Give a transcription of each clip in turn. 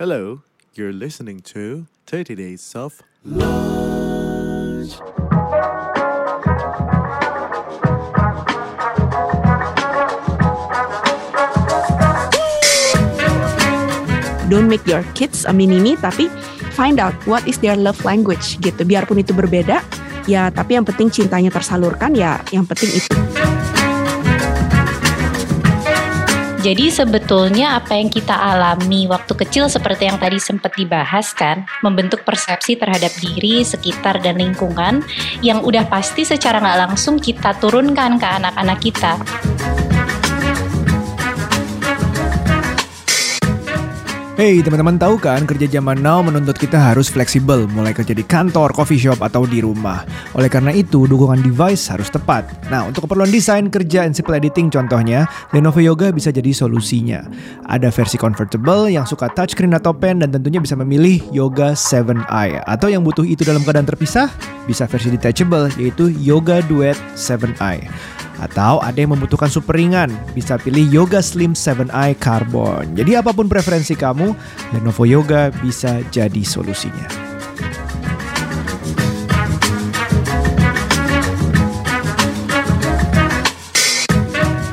Hello, you're listening to 30 Days of Lunch. Don't make your kids a mini-me, tapi find out what is their love language gitu. Biarpun itu berbeda, ya tapi yang penting cintanya tersalurkan ya yang penting itu. Jadi sebetulnya apa yang kita alami waktu kecil seperti yang tadi sempat dibahas kan, membentuk persepsi terhadap diri, sekitar, dan lingkungan yang udah pasti secara nggak langsung kita turunkan ke anak-anak kita. Hey teman-teman tahu kan kerja zaman now menuntut kita harus fleksibel mulai kerja di kantor, coffee shop atau di rumah. Oleh karena itu dukungan device harus tepat. Nah untuk keperluan desain, kerja, and simple editing contohnya, Lenovo Yoga bisa jadi solusinya. Ada versi convertible yang suka touchscreen atau pen dan tentunya bisa memilih Yoga 7i. Atau yang butuh itu dalam keadaan terpisah, bisa versi detachable yaitu Yoga Duet 7i. Atau ada yang membutuhkan super ringan, bisa pilih Yoga Slim 7i Carbon. Jadi apa pun preferensi kamu, Lenovo Yoga bisa jadi solusinya.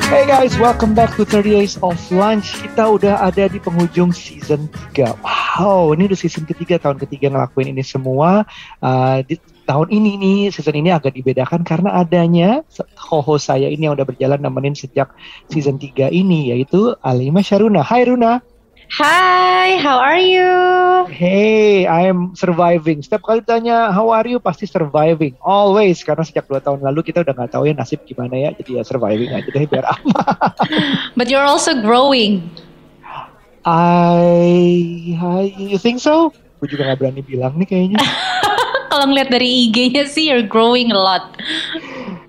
Hey guys, welcome back to 30 Days of Lunch. Kita udah ada di penghujung season 3. Wow, ini udah season ketiga, tahun ketiga ngelakuin ini semua. Uh, tahun ini nih, season ini agak dibedakan karena adanya co-host saya ini yang udah berjalan nemenin sejak season 3 ini, yaitu Alima Sharuna. Hai Runa. Hai, how are you? Hey, I am surviving. Setiap kali tanya how are you pasti surviving. Always karena sejak dua tahun lalu kita udah nggak tahu ya nasib gimana ya. Jadi ya surviving aja deh biar aman. But you're also growing. I, I you think so? Gue juga nggak berani bilang nih kayaknya. Kalau ngeliat dari IG-nya sih you're growing a lot.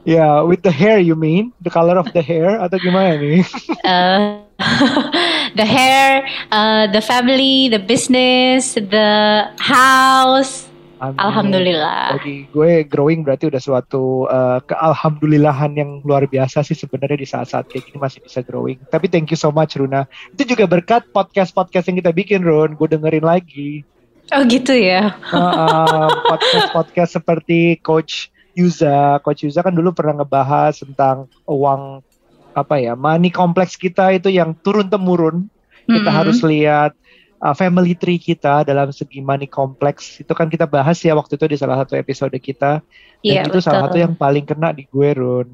yeah, with the hair you mean? The color of the hair atau gimana nih? Uh, the hair, uh, the family, the business, the house. Amin. Alhamdulillah. Bagi gue growing berarti udah suatu uh, kealhamdulillahan yang luar biasa sih sebenarnya di saat-saat kayak gini masih bisa growing. Tapi thank you so much Runa. Itu juga berkat podcast-podcast yang kita bikin Run. Gue dengerin lagi. Oh gitu ya. Uh, podcast-podcast seperti Coach Yuza. Coach Yuza kan dulu pernah ngebahas tentang uang apa ya, money kompleks kita itu yang turun temurun. Kita Mm-mm. harus lihat uh, family tree kita dalam segi money kompleks. Itu kan kita bahas ya waktu itu di salah satu episode kita. Dan Iya itu salah betul. satu yang paling kena di gue Run.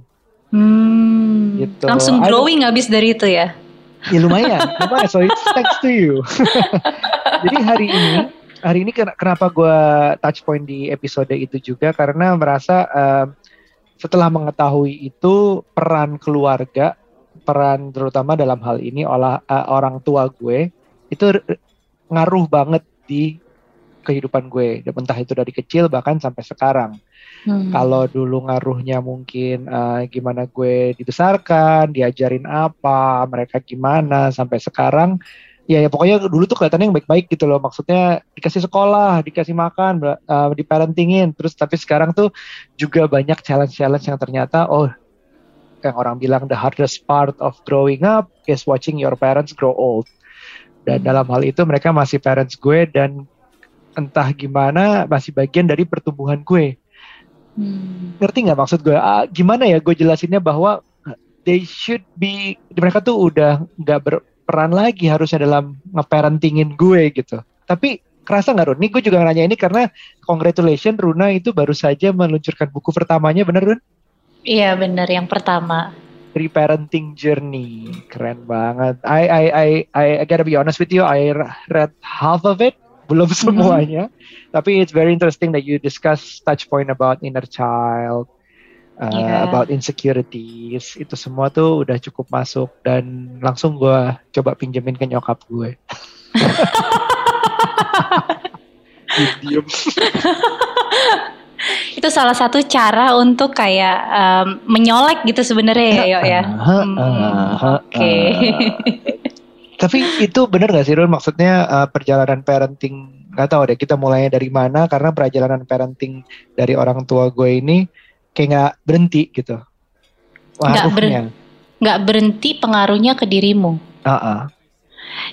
Hmm, Gitu. Langsung growing habis dari itu ya. Ya lumayan, lumayan. So it's thanks to you. Jadi hari ini, hari ini ken- kenapa gue touch point di episode itu juga karena merasa em, setelah mengetahui itu peran keluarga, peran terutama dalam hal ini olah eh, orang tua gue itu ngaruh banget di kehidupan gue, entah itu dari kecil bahkan sampai sekarang. Hmm. Kalau dulu ngaruhnya mungkin eh, gimana gue dibesarkan, diajarin apa, mereka gimana sampai sekarang ya ya pokoknya dulu tuh kelihatannya yang baik-baik gitu loh. Maksudnya dikasih sekolah, dikasih makan, ber- eh, diparentingin. Terus tapi sekarang tuh juga banyak challenge-challenge yang ternyata oh yang orang bilang the hardest part of growing up is watching your parents grow old. Dan Hmm. dalam hal itu mereka masih parents gue dan entah gimana masih bagian dari pertumbuhan gue Hmm. ngerti nggak maksud gue? Ah, gimana ya gue jelasinnya bahwa they should be mereka tuh udah nggak berperan lagi harusnya dalam ngeparentingin gue gitu. Tapi kerasa nggak Run? Nih gue juga nanya ini karena congratulations Runa itu baru saja meluncurkan buku pertamanya bener Run? Iya bener yang pertama. Reparenting Journey keren banget. I I I I, I gotta be honest with you, I read half of it, belum semuanya. Tapi it's very interesting that you discuss touch point about inner child, uh, Yeah. about insecurities. Itu semua tuh udah cukup masuk dan langsung gue coba pinjemin ke nyokap gue. Itu salah satu cara untuk kayak em, menyolek gitu sebenarnya ya, Yo ya. Hmm, Oke. Tapi itu bener gak sih Rul? Maksudnya uh, perjalanan parenting nggak tahu deh kita mulainya dari mana karena perjalanan parenting dari orang tua gue ini kayak nggak berhenti gitu. Nggak ber- berhenti pengaruhnya ke dirimu. Ah, ah.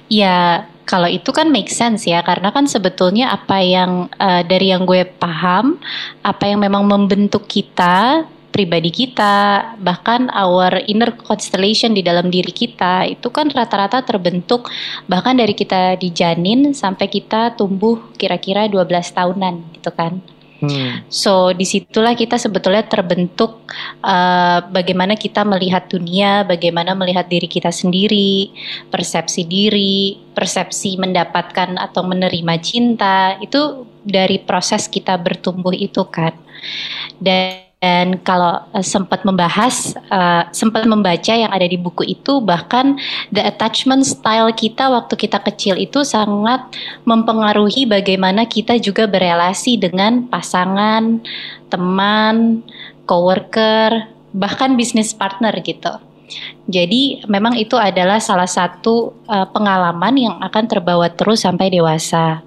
Ya kalau itu kan make sense ya karena kan sebetulnya apa yang uh, dari yang gue paham apa yang memang membentuk kita pribadi kita bahkan our inner constellation di dalam diri kita itu kan rata-rata terbentuk bahkan dari kita dijanin sampai kita tumbuh kira-kira 12 tahunan gitu kan. Hmm. So di situlah kita sebetulnya terbentuk uh, bagaimana kita melihat dunia, bagaimana melihat diri kita sendiri, persepsi diri, persepsi mendapatkan atau menerima cinta itu dari proses kita bertumbuh itu kan. Dan dan kalau uh, sempat membahas, uh, sempat membaca yang ada di buku itu, bahkan the attachment style kita waktu kita kecil itu sangat mempengaruhi bagaimana kita juga berelasi dengan pasangan, teman, coworker, bahkan bisnis partner gitu. Jadi memang itu adalah salah satu uh, pengalaman yang akan terbawa terus sampai dewasa.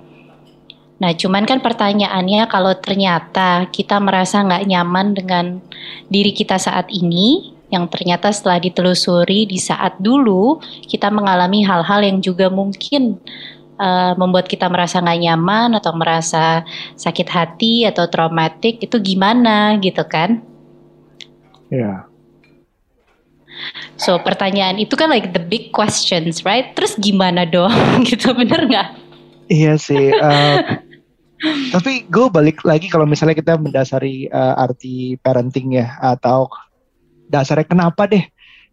Nah, cuman kan pertanyaannya kalau ternyata kita merasa nggak nyaman dengan diri kita saat ini, yang ternyata setelah ditelusuri di saat dulu kita mengalami hal-hal yang juga mungkin uh, membuat kita merasa nggak nyaman atau merasa sakit hati atau traumatik itu gimana gitu kan? Ya. Yeah. So pertanyaan itu kan like the big questions, right? Terus gimana dong? gitu bener nggak? Iya sih. Uh, tapi gue balik lagi kalau misalnya kita mendasari uh, arti parenting ya atau dasarnya kenapa deh?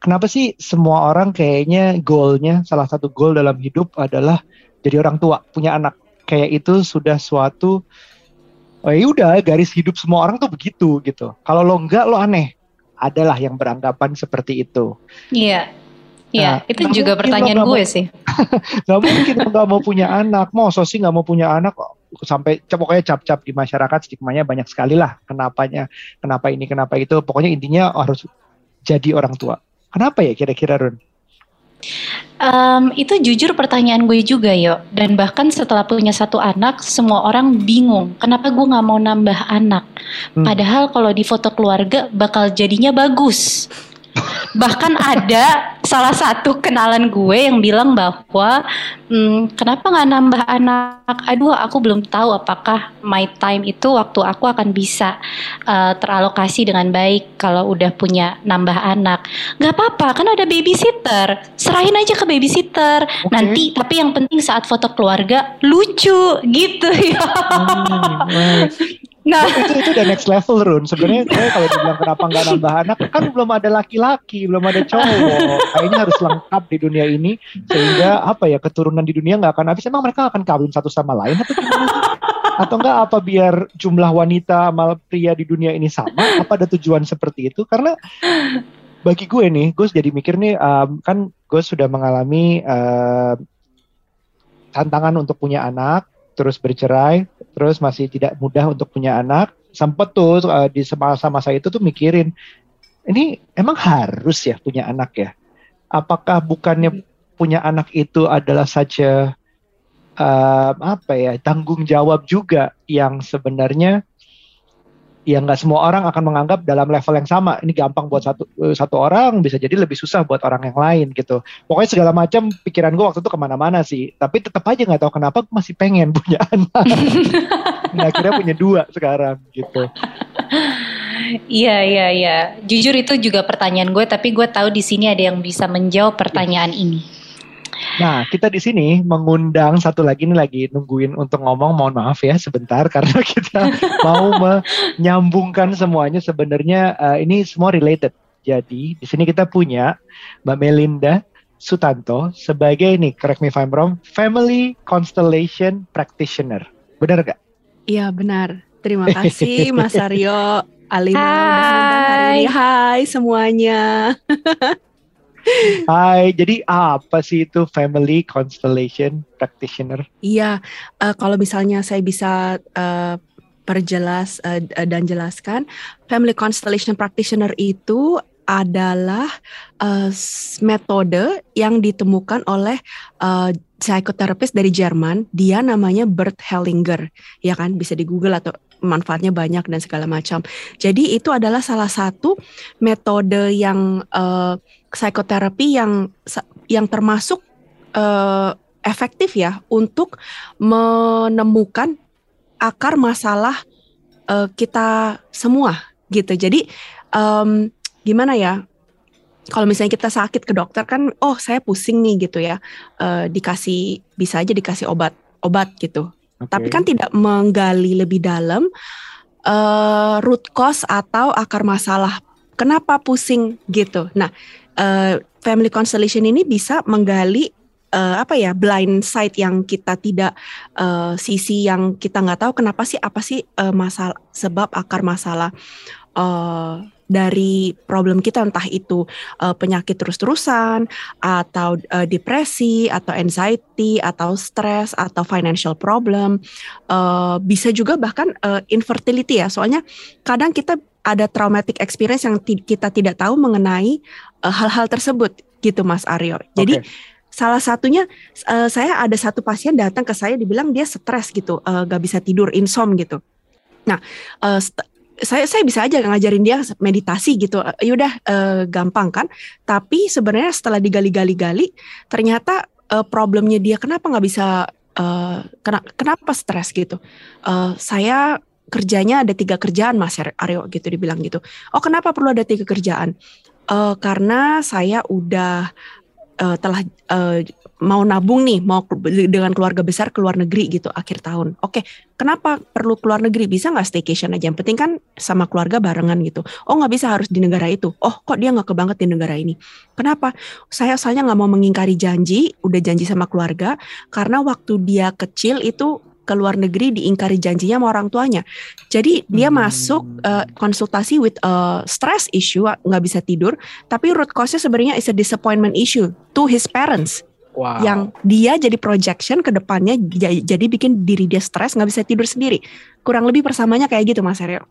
Kenapa sih semua orang kayaknya goalnya salah satu goal dalam hidup adalah jadi orang tua punya anak kayak itu sudah suatu oh ya udah garis hidup semua orang tuh begitu gitu. Kalau lo enggak lo aneh. Adalah yang beranggapan seperti itu. Iya. Iya, nah, itu juga pertanyaan gue mau, sih. gak mungkin gak mau punya anak, mau sih gak mau punya anak sampai pokoknya cap-cap di masyarakat stigmanya banyak sekali lah. Kenapanya, kenapa ini, kenapa itu. Pokoknya intinya harus jadi orang tua. Kenapa ya kira-kira Run? Um, itu jujur pertanyaan gue juga yo. Dan bahkan setelah punya satu anak, semua orang bingung. Kenapa gue nggak mau nambah anak? Hmm. Padahal kalau di foto keluarga bakal jadinya bagus. Bahkan ada salah satu kenalan gue yang bilang bahwa hmm, kenapa nggak nambah anak? Aduh, aku belum tahu apakah my time itu waktu aku akan bisa uh, teralokasi dengan baik kalau udah punya nambah anak. Gak apa-apa, kan ada babysitter. Serahin aja ke babysitter. Okay. Nanti, tapi yang penting saat foto keluarga lucu gitu ya. Hmm, Nah, itu itu udah next level Run. Sebenarnya kalau dibilang kenapa nggak nambah anak, kan belum ada laki-laki, belum ada cowok. Kayaknya harus lengkap di dunia ini sehingga apa ya keturunan di dunia nggak akan habis. Emang mereka akan kawin satu sama lain atau gimana? Atau enggak apa biar jumlah wanita sama pria di dunia ini sama? Apa ada tujuan seperti itu? Karena bagi gue nih, gue jadi mikir nih, um, kan gue sudah mengalami uh, tantangan untuk punya anak, terus bercerai, terus masih tidak mudah untuk punya anak. Sempet tuh uh, di masa-masa itu tuh mikirin, ini emang harus ya punya anak ya? Apakah bukannya punya anak itu adalah saja uh, apa ya tanggung jawab juga yang sebenarnya ya nggak semua orang akan menganggap dalam level yang sama. Ini gampang buat satu eh, satu orang, bisa jadi lebih susah buat orang yang lain gitu. Pokoknya segala macam pikiran gue waktu itu ke mana-mana sih. Tapi tetap aja nggak tahu kenapa masih pengen punya anak. nah, akhirnya punya dua sekarang gitu. Iya iya iya. Jujur itu juga pertanyaan gue, tapi gue tahu di sini ada yang bisa menjawab pertanyaan ini. Nah, kita di sini mengundang satu lagi nih lagi nungguin untuk ngomong. Mohon maaf ya sebentar karena kita mau menyambungkan semuanya. Sebenarnya uh, ini semua related. Jadi di sini kita punya Mbak Melinda Sutanto sebagai ini, correct me if I'm wrong, Family Constellation Practitioner. Benar gak? Iya benar. Terima kasih Mas Aryo, Alina Hai. Hai semuanya. Hai, jadi apa sih itu Family Constellation Practitioner? Iya, uh, kalau misalnya saya bisa uh, perjelas uh, dan jelaskan, Family Constellation Practitioner itu adalah uh, metode yang ditemukan oleh uh, psikoterapis dari Jerman. Dia namanya Bert Hellinger, ya kan? Bisa di Google atau manfaatnya banyak dan segala macam. Jadi itu adalah salah satu metode yang uh, psikoterapi yang yang termasuk uh, efektif ya untuk menemukan akar masalah uh, kita semua gitu. Jadi um, gimana ya? Kalau misalnya kita sakit ke dokter kan, oh saya pusing nih gitu ya, uh, dikasih bisa aja dikasih obat obat gitu. Okay. Tapi kan tidak menggali lebih dalam uh, root cause atau akar masalah kenapa pusing gitu. Nah, uh, family constellation ini bisa menggali uh, apa ya blind side yang kita tidak uh, sisi yang kita nggak tahu kenapa sih apa sih uh, masalah sebab akar masalah uh, dari problem kita entah itu uh, penyakit terus-terusan atau uh, depresi atau anxiety atau stres atau financial problem uh, bisa juga bahkan uh, infertility ya. Soalnya kadang kita ada traumatic experience yang kita tidak tahu mengenai hal-hal uh, tersebut gitu Mas Aryo. Jadi okay salah satunya uh, saya ada satu pasien datang ke saya dibilang dia stres gitu uh, gak bisa tidur insom gitu. Nah uh, saya saya bisa aja ngajarin dia meditasi gitu. Yaudah uh, gampang kan? Tapi sebenarnya setelah digali-gali-gali ternyata uh, problemnya dia kenapa nggak bisa uh, kenapa stres gitu? Uh, saya kerjanya ada tiga kerjaan mas Aryo gitu dibilang gitu oh kenapa perlu ada tiga kerjaan uh, karena saya udah uh, telah uh, mau nabung nih, mau dengan keluarga besar ke luar negeri gitu akhir tahun. Oke, kenapa perlu keluar negeri? Bisa nggak staycation aja? Yang penting kan sama keluarga barengan gitu. Oh nggak bisa harus di negara itu. Oh kok dia nggak kebanget di negara ini? Kenapa? Saya soalnya nggak mau mengingkari janji, udah janji sama keluarga karena waktu dia kecil itu ke luar negeri diingkari janjinya sama orang tuanya. Jadi dia hmm. masuk uh, konsultasi with a stress issue nggak bisa tidur, tapi root cause-nya sebenarnya is a disappointment issue to his parents. Wow. Yang dia jadi projection ke depannya jadi bikin diri dia stres nggak bisa tidur sendiri. Kurang lebih persamanya kayak gitu Mas Aryo.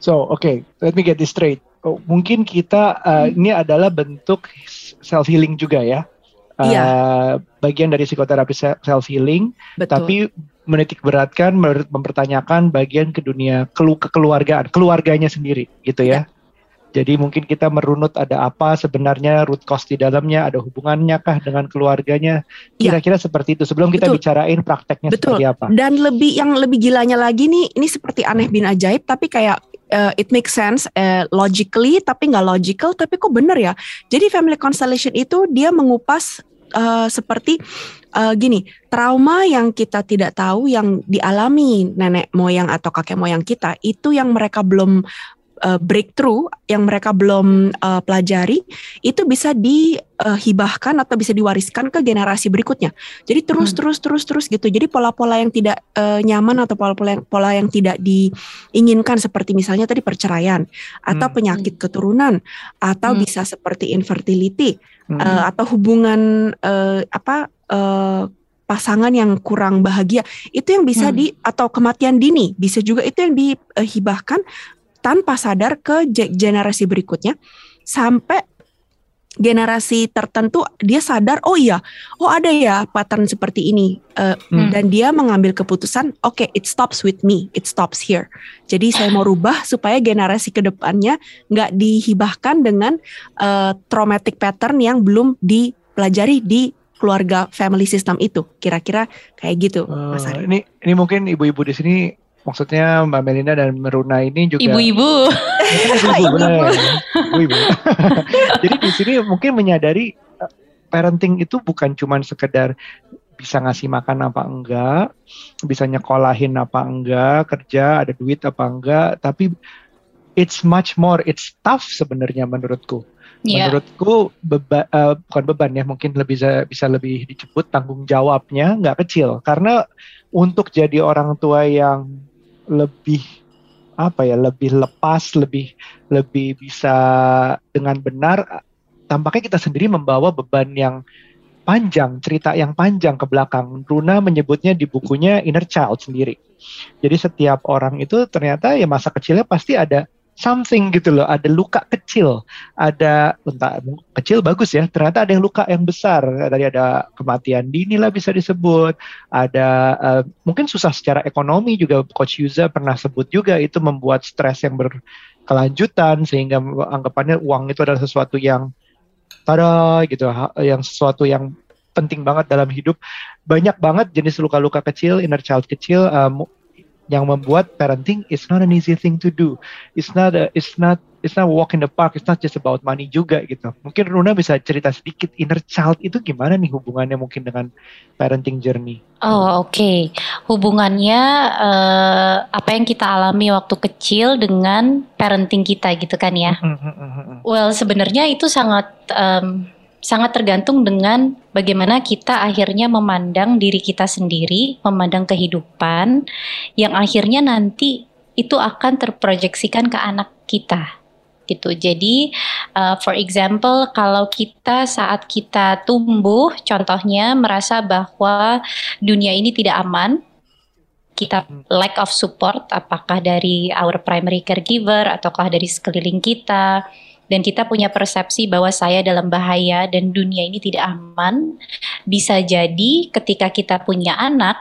So, oke, okay, let me get this straight. Oh, mungkin kita uh, hmm. ini adalah bentuk self healing juga ya. Iya. Uh, bagian dari psikoterapi self healing, tapi menitik beratkan mempertanyakan bagian ke dunia kelu kekeluargaan, keluarganya sendiri gitu ya. ya. Jadi mungkin kita merunut ada apa sebenarnya root cause di dalamnya, ada hubungannya kah dengan keluarganya? Ya. Kira-kira ya. seperti itu. Sebelum kita Betul. bicarain prakteknya Betul. seperti apa. Dan lebih yang lebih gilanya lagi nih, ini seperti aneh bin ajaib, tapi kayak uh, it makes sense uh, logically tapi nggak logical tapi kok bener ya? Jadi family constellation itu dia mengupas uh, seperti uh, gini, trauma yang kita tidak tahu yang dialami nenek moyang atau kakek moyang kita itu yang mereka belum uh, breakthrough yang mereka belum uh, pelajari itu bisa dihibahkan atau bisa diwariskan ke generasi berikutnya. Jadi terus hmm. terus terus terus gitu. Jadi pola-pola yang tidak uh, nyaman atau pola-pola yang, pola yang tidak diinginkan seperti misalnya tadi perceraian atau hmm. penyakit keturunan atau hmm. bisa seperti infertility hmm. uh, atau hubungan uh, apa uh, pasangan yang kurang bahagia itu yang bisa hmm. di atau kematian dini bisa juga itu yang dihibahkan tanpa sadar ke generasi berikutnya sampai generasi tertentu dia sadar oh iya oh ada ya pattern seperti ini uh, hmm. dan dia mengambil keputusan oke okay, it stops with me it stops here jadi saya mau rubah supaya generasi ke depannya nggak dihibahkan dengan uh, traumatic pattern yang belum dipelajari di keluarga family system itu kira-kira kayak gitu uh, Mas Ari. ini ini mungkin ibu-ibu di sini maksudnya Mbak Melina dan Meruna ini juga ibu-ibu. ibu-ibu Ibu-ibu. Jadi di sini mungkin menyadari eh, parenting itu bukan cuma sekedar bisa ngasih makan apa enggak, bisa nyekolahin apa enggak, kerja ada duit apa enggak, tapi it's much more, it's tough sebenarnya menurutku. Yeah. Menurutku beba, uh, bukan beban ya, mungkin lebih bisa, bisa lebih disebut tanggung jawabnya nggak kecil karena untuk jadi orang tua yang lebih apa ya lebih lepas lebih lebih bisa dengan benar tampaknya kita sendiri membawa beban yang panjang cerita yang panjang ke belakang. Runa menyebutnya di bukunya inner child sendiri. Jadi setiap orang itu ternyata ya masa kecilnya pasti ada something gitu loh, ada luka kecil, ada entah kecil bagus ya, ternyata ada yang luka yang besar, tadi ada kematian dini lah bisa disebut, ada uh, mungkin susah secara ekonomi juga. Coach Yuza pernah sebut juga itu membuat stres yang berkelanjutan sehingga anggapannya uang itu adalah sesuatu yang tada gitu, yang sesuatu yang penting banget dalam hidup. Banyak banget jenis luka-luka kecil, inner child kecil um, yang membuat parenting is not an easy thing to do. It's not a, it's not it's not walk in the park. It's not just about money juga gitu. Mungkin Runa bisa cerita sedikit inner child itu gimana nih hubungannya mungkin dengan parenting journey. Oh oke, okay. hubungannya uh, apa yang kita alami waktu kecil dengan parenting kita gitu kan ya? well sebenarnya itu sangat um, sangat tergantung dengan bagaimana kita akhirnya memandang diri kita sendiri, memandang kehidupan yang akhirnya nanti itu akan terproyeksikan ke anak kita gitu. Jadi uh, for example kalau kita saat kita tumbuh contohnya merasa bahwa dunia ini tidak aman, kita lack of support apakah dari our primary caregiver ataukah dari sekeliling kita dan kita punya persepsi bahwa saya dalam bahaya dan dunia ini tidak aman, bisa jadi ketika kita punya anak,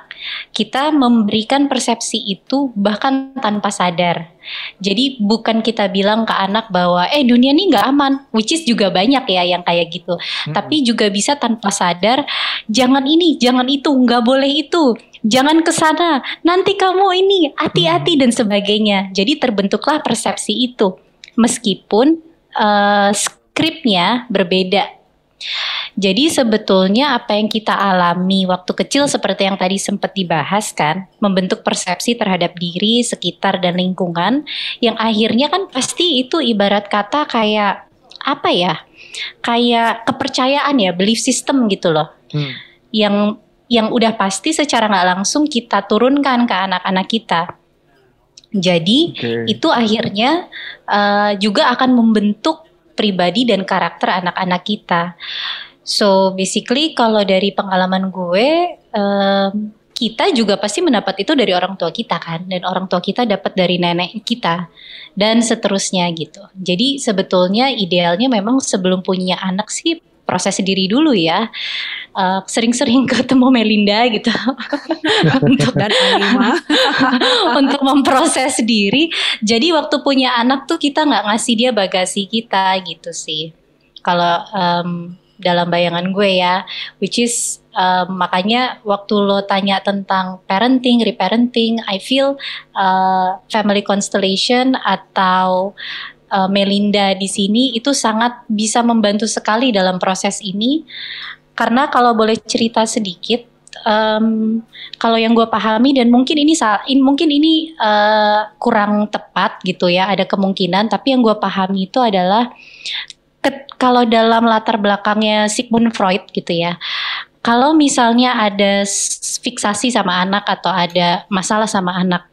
kita memberikan persepsi itu bahkan tanpa sadar. Jadi bukan kita bilang ke anak bahwa eh dunia ini nggak aman, which is juga banyak ya yang kayak gitu. Hmm. Tapi juga bisa tanpa sadar, jangan ini, jangan itu, nggak boleh itu, jangan ke sana, nanti kamu ini hati-hati dan sebagainya. Jadi terbentuklah persepsi itu. Meskipun uh, skripnya berbeda. Jadi sebetulnya apa yang kita alami waktu kecil seperti yang tadi sempat dibahas kan, membentuk persepsi terhadap diri, sekitar dan lingkungan yang akhirnya kan pasti itu ibarat kata kayak apa ya? Kayak kepercayaan ya, belief system gitu loh. Hmm. Yang yang udah pasti secara nggak langsung kita turunkan ke anak-anak kita. Jadi okay. itu akhirnya uh, juga akan membentuk pribadi dan karakter anak-anak kita. So basically kalau dari pengalaman gue, um, kita juga pasti mendapat itu dari orang tua kita kan, dan orang tua kita dapat dari nenek kita dan seterusnya gitu. Jadi sebetulnya idealnya memang sebelum punya anak sih proses diri dulu ya. Uh, sering-sering ketemu Melinda gitu untuk dan untuk memproses diri. Jadi waktu punya anak tuh kita nggak ngasih dia bagasi kita gitu sih. Kalau um, dalam bayangan gue ya, which is um, makanya waktu lo tanya tentang parenting, reparenting, I feel uh, family constellation atau uh, Melinda di sini itu sangat bisa membantu sekali dalam proses ini. Karena kalau boleh cerita sedikit um, kalau yang gue pahami dan mungkin ini in, mungkin ini uh, kurang tepat gitu ya ada kemungkinan tapi yang gue pahami itu adalah kalau dalam latar belakangnya Sigmund Freud gitu ya kalau misalnya ada fiksasi sama anak atau ada masalah sama anak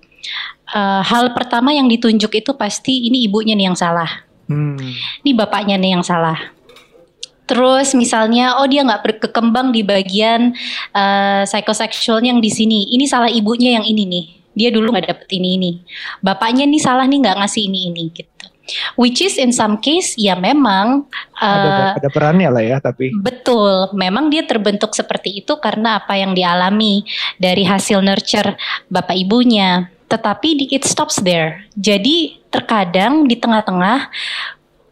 uh, hal pertama yang ditunjuk itu pasti ini ibunya nih yang salah. Hmm. Ini bapaknya nih yang salah. Terus misalnya, oh dia nggak berkembang di bagian uh, psikoseksualnya yang di sini. Ini salah ibunya yang ini nih. Dia dulu nggak dapet ini ini. Bapaknya nih salah nih nggak ngasih ini ini gitu. Which is in some case ya memang uh, ada, ada perannya lah ya tapi betul memang dia terbentuk seperti itu karena apa yang dialami dari hasil nurture bapak ibunya tetapi it stops there. Jadi terkadang di tengah-tengah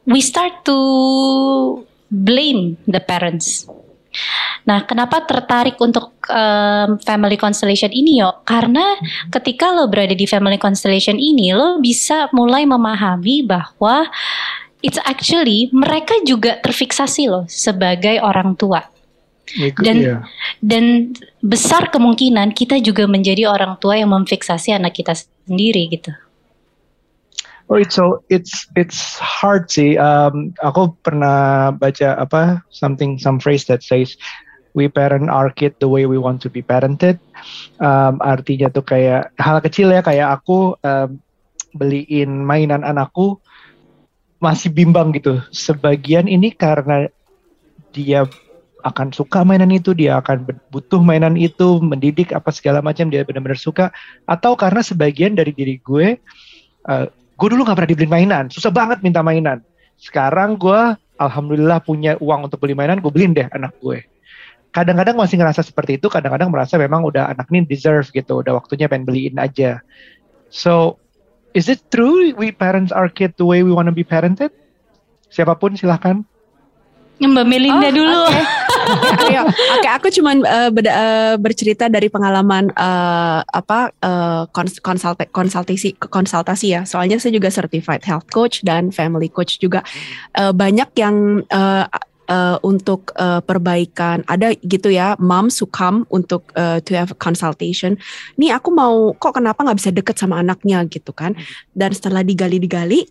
we start to blame the parents. Nah, kenapa tertarik untuk um, family constellation ini yo? Karena ketika lo berada di family constellation ini, lo bisa mulai memahami bahwa it's actually mereka juga terfiksasi lo sebagai orang tua dan ya. dan besar kemungkinan kita juga menjadi orang tua yang memfiksasi anak kita sendiri gitu. Oh, it's so it's it's hard sih. Um, aku pernah baca apa something some phrase that says we parent our kid the way we want to be parented. Um, artinya tuh kayak hal kecil ya kayak aku um, beliin mainan anakku masih bimbang gitu. Sebagian ini karena dia akan suka mainan itu, dia akan butuh mainan itu, mendidik apa segala macam dia benar-benar suka, atau karena sebagian dari diri gue, uh, gue dulu nggak pernah dibeliin mainan, susah banget minta mainan. Sekarang gue, alhamdulillah punya uang untuk beli mainan, gue beliin deh anak gue. Kadang-kadang masih ngerasa seperti itu, kadang-kadang merasa memang udah anak ini deserve gitu, udah waktunya pengen beliin aja. So, is it true we parents our kid the way we want to be parented? Siapa pun silahkan. Mbak Melinda oh, dulu. Okay. Oke aku cuman uh, beda, uh, bercerita dari pengalaman uh, apa uh, kons konsulta konsultasi konsultasi ya. Soalnya saya juga certified health coach dan family coach juga. Uh, banyak yang uh, uh, untuk uh, perbaikan. Ada gitu ya mom sukam untuk uh, to have consultation. Nih aku mau kok kenapa nggak bisa deket sama anaknya? gitu kan. Dan setelah digali-digali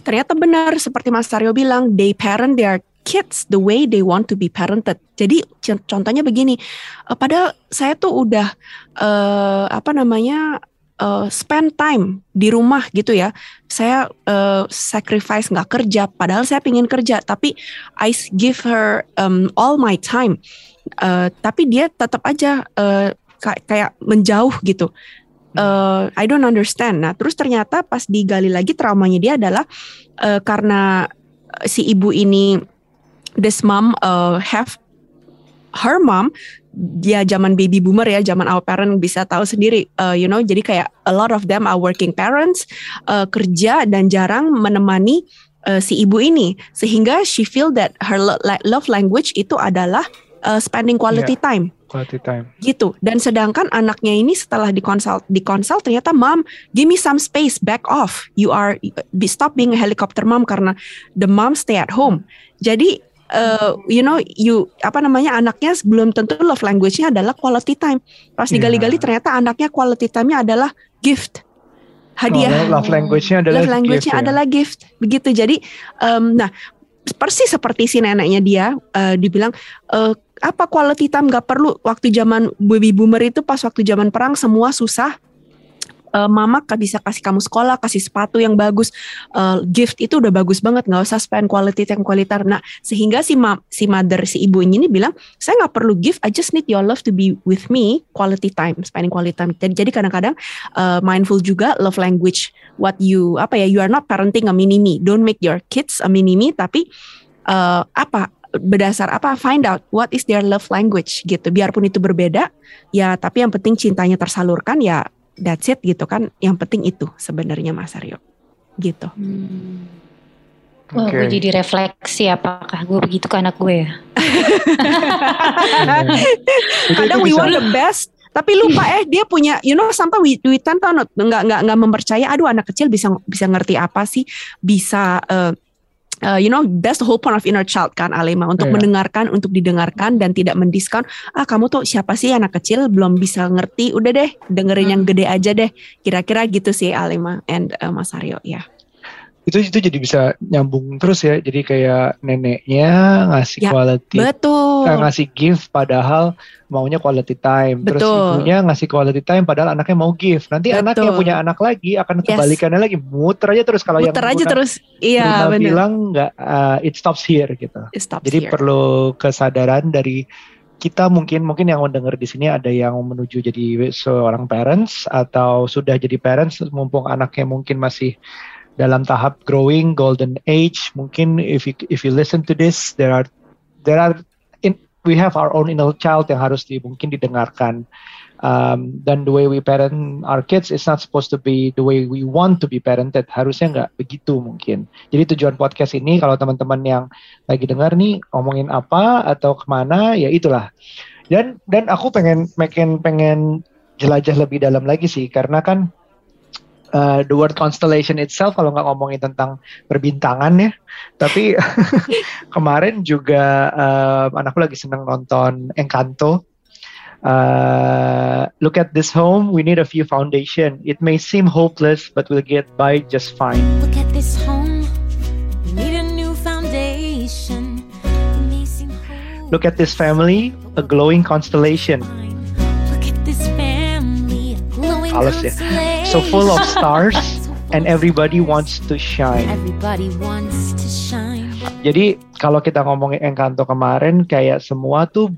ternyata benar seperti Mas Saryo bilang they parent their kids the way they want to be parented. Jadi contohnya begini, uh, padahal saya tuh udah uh, apa namanya uh, spend time di rumah gitu ya. Saya uh, sacrifice nggak kerja, padahal saya pingin kerja, tapi I give her um, all my time. Uh, tapi dia tetap aja uh, kayak menjauh gitu uh, I don't understand. Nah, terus ternyata pas digali lagi traumanya dia adalah uh, karena si ibu ini this mom uh, have her mom dia zaman baby boomer ya, zaman our parent bisa tahu sendiri, uh, you know, jadi kayak a lot of them are working parents, uh, kerja dan jarang menemani uh, si ibu ini, sehingga she feel that her love language itu adalah uh, spending quality yeah. time quality time. Gitu. Dan sedangkan anaknya ini setelah dikonsult dikonsult ternyata mom, give me some space, back off. You are be stop being a helicopter mom karena the mom stay at home. Jadi uh, you know you apa namanya anaknya belum tentu love language-nya adalah quality time. Pas iya. digali-gali yeah. ternyata anaknya quality time-nya adalah gift. Hadiah. Oh, love language-nya adalah love language-nya gift, ya. adalah gift. Begitu. Jadi um, nah persis seperti si neneknya dia uh, dibilang uh, apa quality time gak perlu waktu zaman baby boomer itu pas waktu zaman perang semua susah uh, mama bisa kasih kamu sekolah, kasih sepatu yang bagus, uh, gift itu udah bagus banget, nggak usah spend quality time quality. Nah, sehingga si ma si mother si ibu ini bilang, saya nggak perlu gift, I just need your love to be with me, quality time, spending quality time. Jadi jadi kadang-kadang uh, mindful juga love language, what you apa ya, you are not parenting a mini me, don't make your kids a mini me, tapi uh, apa berdasar apa find out what is their love language gitu biarpun itu berbeda ya tapi yang penting cintanya tersalurkan ya that's it gitu kan yang penting itu sebenarnya Mas Aryo gitu hmm. Wah, okay. gue jadi refleksi apakah gue begitu ke anak gue ya? Kadang we want the best, tapi lupa eh dia punya you know sampai we, we tend to nggak nggak nggak mempercaya aduh anak kecil bisa bisa ngerti apa sih bisa uh, uh, you know that's the whole point of inner child kan Alema untuk yeah. mendengarkan untuk didengarkan dan tidak mendiskon ah kamu tuh siapa sih anak kecil? Belum bisa ngerti. Udah deh dengerin hmm. yang gede aja deh. Kira-kira gitu sih Alema and uh, Mas Aryo ya. yeah itu itu jadi bisa nyambung terus ya. Jadi kayak neneknya ngasih ya, quality betul. Ngasih gift padahal maunya quality time. Betul. terus ibunya ngasih quality time padahal anaknya mau gift. Nanti betul. anaknya punya anak lagi akan kebalikannya yes. lagi. Muter aja terus kalau muter yang aja terus. Iya benar bilang nggak uh, it stops here gitu. It stops jadi here. perlu kesadaran dari kita mungkin mungkin yang mendengar di sini ada yang menuju jadi seorang parents atau sudah jadi parents mumpung anaknya mungkin masih dalam tahap growing golden age. Mungkin if you if you listen to this there are there are in we have our own inner child yang harus di, mungkin didengarkan. Um, dan the way we parent our kids is not supposed to be the way we want to be parented. Harusnya nggak begitu mungkin. Jadi tujuan podcast ini kalau teman-teman yang lagi dengar nih ngomongin apa atau ke mana ya itulah. Dan dan aku pengen pengen pengen jelajah lebih dalam lagi sih. Karena kan uh, the word constellation itself kalau nggak ngomongin tentang perbintangan ya. Tapi kemarin juga uh, anakku lagi seneng nonton Encanto. Uh, look at this home we need a few foundation. It may seem hopeless but we'll get by just fine. Look at this home we need a new foundation. Look at this family a glowing constellation. look at this family a glowing constellation so full of stars and everybody wants to shine. Everybody wants to shine. Jadi kalau kita ngomongin Encanto kemarin kayak semua tuh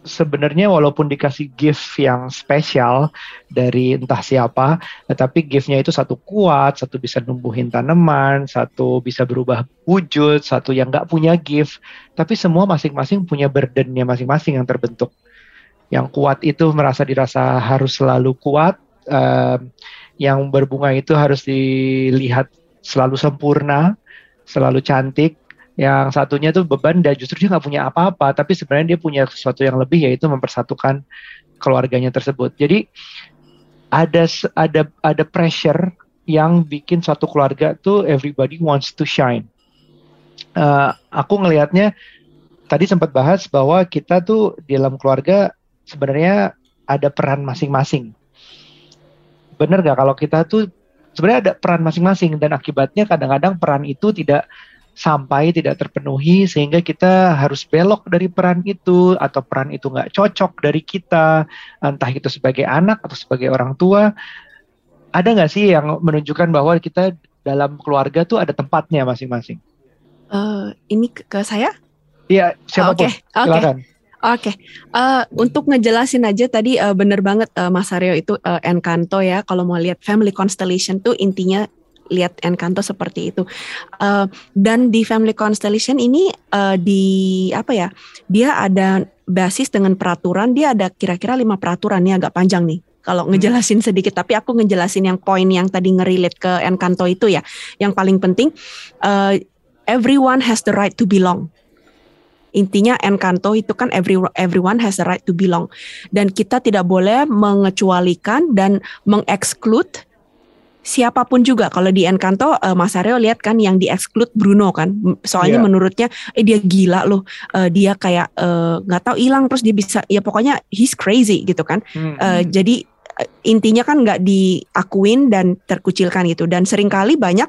sebenarnya walaupun dikasih gift yang spesial dari entah siapa, tetapi giftnya itu satu kuat, satu bisa numbuhin tanaman, satu bisa berubah wujud, satu yang nggak punya gift, tapi semua masing-masing punya burdennya masing-masing yang terbentuk. Yang kuat itu merasa dirasa harus selalu kuat, uh, yang berbunga itu harus dilihat selalu sempurna, selalu cantik, yang satunya tuh beban dan justru dia nggak punya apa-apa tapi sebenarnya dia punya sesuatu yang lebih yaitu mempersatukan keluarganya tersebut. Jadi ada ada ada pressure yang bikin suatu keluarga tuh everybody wants to shine. Uh, aku ngelihatnya tadi sempat bahas bahwa kita tuh di dalam keluarga sebenarnya ada peran masing-masing bener gak kalau kita tuh sebenarnya ada peran masing-masing dan akibatnya kadang-kadang peran itu tidak sampai tidak terpenuhi sehingga kita harus belok dari peran itu atau peran itu nggak cocok dari kita entah itu sebagai anak atau sebagai orang tua ada nggak sih yang menunjukkan bahwa kita dalam keluarga tuh ada tempatnya masing-masing? Uh, ini ke, ke saya? Iya siapa pun. Oke, okay, oke. Okay. Oke, okay. uh, eh, untuk ngejelasin aja tadi uh, bener banget uh, Mas Aryo itu uh, Encanto ya. Kalau mau lihat family constellation tuh intinya lihat Encanto seperti itu. Uh, dan di family constellation ini uh, di apa ya? Dia ada basis dengan peraturan. Dia ada kira-kira lima peraturan nih agak panjang nih kalau hmm. ngejelasin sedikit tapi aku ngejelasin yang poin yang tadi ngerelate ke Encanto itu ya yang paling penting uh, everyone has the right to belong Intinya Encanto itu kan every, everyone has the right to belong. Dan kita tidak boleh mengecualikan dan mengexclude siapa pun juga. Kalau di Encanto, uh, Mas Aryo lihat kan yang di exclude Bruno kan. Soalnya yeah. menurutnya eh dia gila loh. Uh, dia kayak eh, nggak uh, tahu hilang terus dia bisa ya pokoknya he's crazy gitu kan. Mm -hmm. uh, jadi intinya kan nggak diakuin dan terkucilkan gitu. Dan sering kali banyak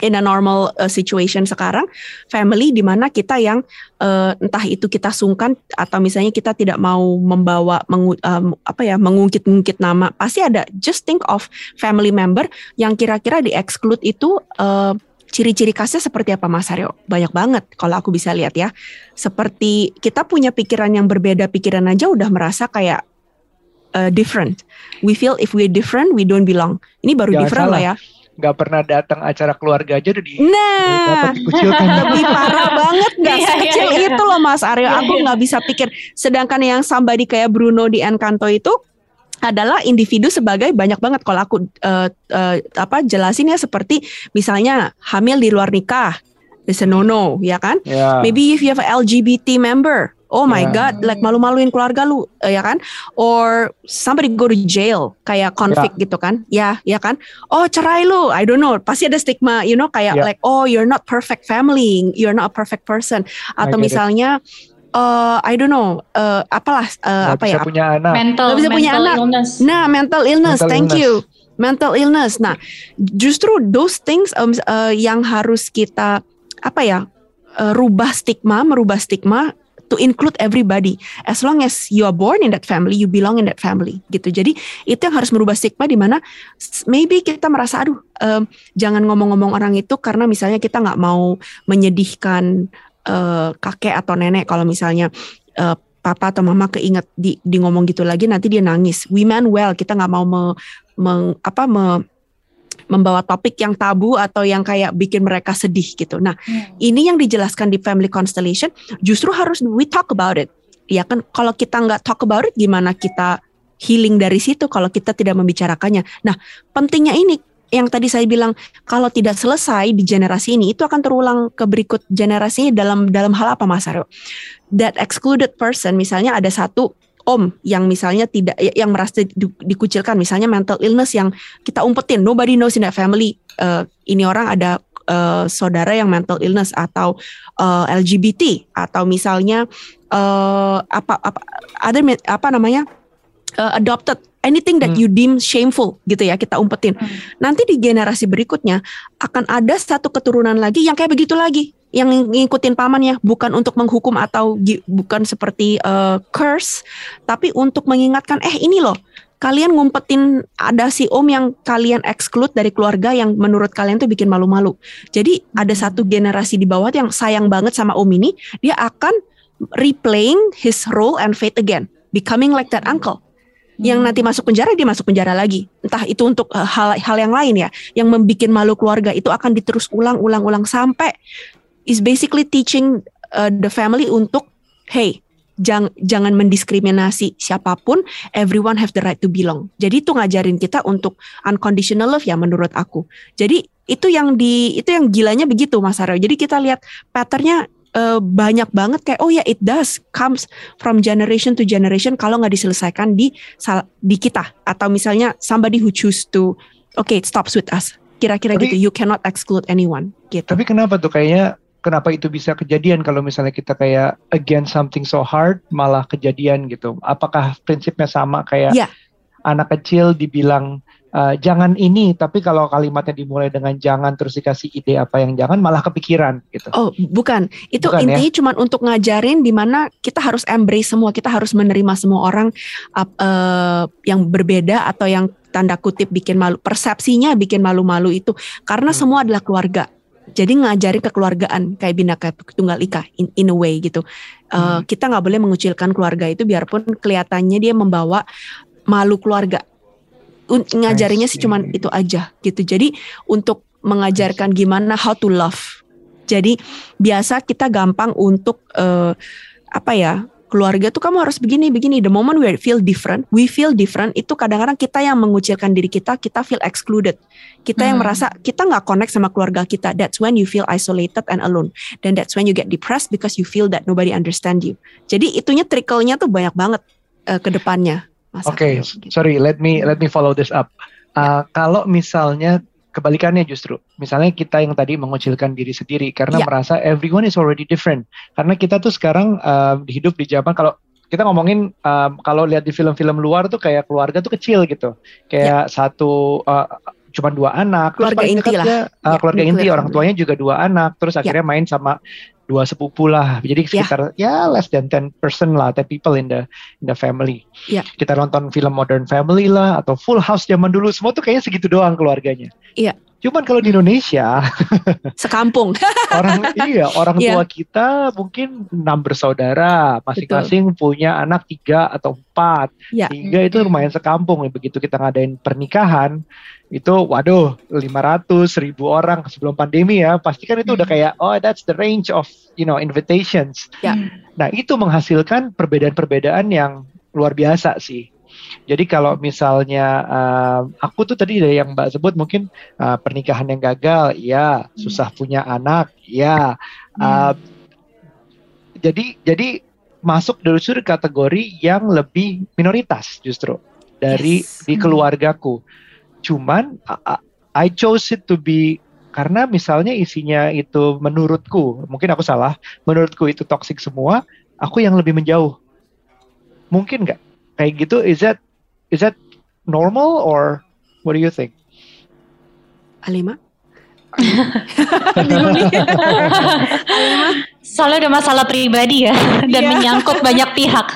in a normal uh, situation sekarang family di mana kita yang uh, entah itu kita sungkan atau misalnya kita tidak mau membawa mengu, um, apa ya mengungkit-ungkit nama pasti ada just think of family member yang kira-kira di exclude itu uh, ciri-ciri khasnya seperti apa Mas Aryo? Banyak banget kalau aku bisa lihat ya. Seperti kita punya pikiran yang berbeda pikiran aja udah merasa kayak uh, different. We feel if we're different, we don't belong. Ini baru Jangan different salah. lah ya nggak pernah datang acara keluarga aja udah di nah. lebih parah banget nggak iya, sekecil iya, iya. itu loh Mas Aryo. Iya, aku nggak bisa pikir. Sedangkan yang somebody kayak Bruno di Encanto itu adalah individu sebagai banyak banget. Kalau aku uh, uh, apa jelasinnya seperti misalnya hamil di luar nikah it's a no no ya kan? Yeah. maybe if you have a LGBT member Oh my yeah. god, like malu-maluin keluarga lu, uh, ya kan? Or somebody go to jail, kayak konflik yeah. gitu kan? Ya, ya kan? Oh cerai lu, I don't know. Pasti ada stigma, you know, kayak yeah. like oh you're not perfect family, you're not a perfect person. Atau misalnya, uh, I don't know, uh, apalah, uh, apa bisa ya? punya anak. Mental, Gak bisa mental punya anak. Illness. Nah, mental illness. Mental thank illness. you. Mental illness. Nah, justru those things um, uh, yang harus kita apa ya? Uh, rubah stigma, merubah stigma to include everybody. As long as you are born in that family, you belong in that family gitu. Jadi itu yang harus merubah stigma di mana maybe kita merasa aduh um, jangan ngomong-ngomong orang itu karena misalnya kita nggak mau menyedihkan uh, kakek atau nenek kalau misalnya uh, papa atau mama keinget di, di ngomong gitu lagi nanti dia nangis. We mean well, kita nggak mau me, me, apa me, membawa topik yang tabu atau yang kayak bikin mereka sedih gitu. Nah, hmm. ini yang dijelaskan di Family Constellation justru harus we talk about it. Ya kan kalau kita nggak talk about it gimana kita healing dari situ kalau kita tidak membicarakannya. Nah, pentingnya ini yang tadi saya bilang kalau tidak selesai di generasi ini itu akan terulang ke berikut generasi dalam dalam hal apa Mas Aryo? That excluded person misalnya ada satu om yang misalnya tidak ya, yang merasa di, dikucilkan misalnya mental illness yang kita umpetin. Nobody knows in that family. Uh, ini orang ada uh, saudara yang mental illness atau uh, LGBT atau misalnya uh, apa apa ada apa namanya uh, adopted anything that hmm. you deem shameful gitu ya kita umpetin. Hmm. Nanti di generasi berikutnya akan ada satu keturunan lagi yang kayak begitu lagi yang ngikutin pamannya bukan untuk menghukum atau bukan seperti uh, curse tapi untuk mengingatkan eh ini loh kalian ngumpetin ada si om yang kalian exclude dari keluarga yang menurut kalian tuh bikin malu-malu. Jadi ada hmm. satu generasi di bawah yang sayang banget sama om ini, dia akan replaying his role and fate again, becoming like that uncle. Yang nanti masuk penjara dia masuk penjara lagi. Entah itu untuk uh, hal hal yang lain ya, yang membuat malu keluarga itu akan diterus ulang-ulang-ulang sampai is basically teaching uh, the family untuk hey jang, jangan mendiskriminasi siapa pun. Everyone have the right to belong. Jadi itu ngajarin kita untuk unconditional love ya menurut aku. Jadi itu yang di itu yang gilanya begitu Mas Aryo. Jadi kita lihat patternnya uh, banyak banget kayak oh ya it does comes from generation to generation kalau nggak diselesaikan di di kita atau misalnya somebody who choose to okay it stops with us kira-kira gitu you cannot exclude anyone gitu. Tapi kenapa tuh kayaknya kenapa itu bisa kejadian kalau misalnya kita kayak against something so hard malah kejadian gitu. Apakah prinsipnya sama kayak yeah. anak kecil dibilang uh, jangan ini tapi kalau kalimatnya dimulai dengan jangan terus dikasih ide apa yang jangan malah kepikiran gitu. Oh, bukan. Itu bukan, intinya ya? cuma untuk ngajarin di mana kita harus embrace semua, kita harus menerima semua orang uh, yang berbeda atau yang tanda kutip bikin malu persepsinya bikin malu-malu itu karena hmm. semua adalah keluarga jadi ngajarin kekeluargaan kayak bineka tunggal ika in, in a way gitu uh, kita nggak boleh mengucilkan keluarga itu biarpun kelihatannya dia membawa malu keluarga ngajarinya sih cuman itu aja gitu. Jadi untuk mengajarkan gimana how to love. Jadi biasa kita gampang untuk uh, apa ya keluarga tuh kamu harus begini begini. The moment we feel different we feel different itu kadang-kadang kita yang mengucilkan diri kita kita feel excluded. Kita hmm. yang merasa kita nggak connect sama keluarga kita. That's when you feel isolated and alone. Then that's when you get depressed because you feel that nobody understand you. Jadi itunya trickle-nya tuh banyak banget uh, ke depannya Oke, okay, sorry, let me let me follow this up. Uh, ya. Kalau misalnya kebalikannya justru. Misalnya kita yang tadi mengucilkan diri sendiri karena yeah. merasa everyone is already different. Karena kita tuh sekarang uh, hidup di zaman kalau kita ngomongin um, kalau lihat di film-film luar tuh kayak keluarga tuh kecil gitu. Kayak yeah. satu uh, cuma dua anak, keluarga terus inti lah. Uh, ya, keluarga inti orang tuanya juga dua anak, terus ya. akhirnya main sama dua sepupu lah. Jadi ya. sekitar ya, ya less than 10 person lah, 10 people in the in the family. Ya. Kita nonton film Modern Family lah atau Full House zaman dulu semua tuh kayaknya segitu doang keluarganya. Iya. Cuman kalau di Indonesia sekampung. orang iya, orang tua yeah. kita mungkin enam bersaudara, masing-masing punya anak tiga atau empat. Yeah. Tiga itu lumayan sekampung. Begitu kita ngadain pernikahan, itu waduh 500 ribu orang sebelum pandemi ya pasti kan itu udah hmm. kayak oh that's the range of you know invitations ya. nah itu menghasilkan perbedaan-perbedaan yang luar biasa sih jadi kalau misalnya uh, aku tuh tadi dari yang Mbak sebut mungkin uh, pernikahan yang gagal, ya susah punya anak, ya. Uh, jadi jadi masuk dari sudut kategori yang lebih minoritas justru dari yes. di keluargaku. Cuman I chose it to be karena misalnya isinya itu menurutku, mungkin aku salah, menurutku itu toxic semua, aku yang lebih menjauh. Mungkin nggak? Kayak gitu, is that is that normal or what do you think? Alima? Soalnya udah masalah pribadi ya dan yeah. menyangkut banyak pihak.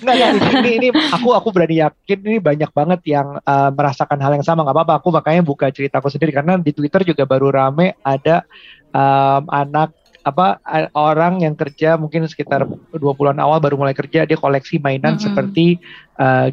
Enggak, ya, ini, ini aku aku berani yakin ini banyak banget yang uh, merasakan hal yang sama. Gak apa-apa, aku makanya buka ceritaku sendiri karena di Twitter juga baru rame ada um, anak apa orang yang kerja mungkin sekitar dua bulan awal baru mulai kerja dia koleksi mainan mm -hmm. seperti uh,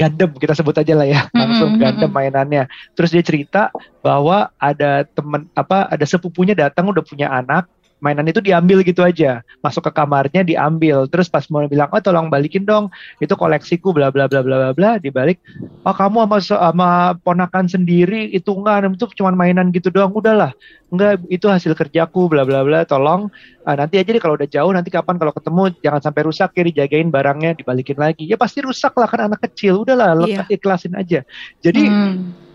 Gundam kita sebut aja lah ya. Langsung mm-hmm. Gundam mainannya. Terus dia cerita bahwa ada temen apa ada sepupunya datang udah punya anak mainan itu diambil gitu aja. Masuk ke kamarnya diambil. Terus pas mau bilang oh tolong balikin dong. Itu koleksiku bla bla bla bla bla bla dibalik oh kamu sama sama ponakan sendiri itu enggak itu cuma mainan gitu doang. Udahlah. Enggak itu hasil kerjaku bla bla bla. Tolong uh, nanti aja deh kalau udah jauh nanti kapan kalau ketemu jangan sampai rusak ya dijagain barangnya dibalikin lagi. Ya pasti rusak lah kan anak kecil. Udahlah iya. ikhlasin aja. Jadi hmm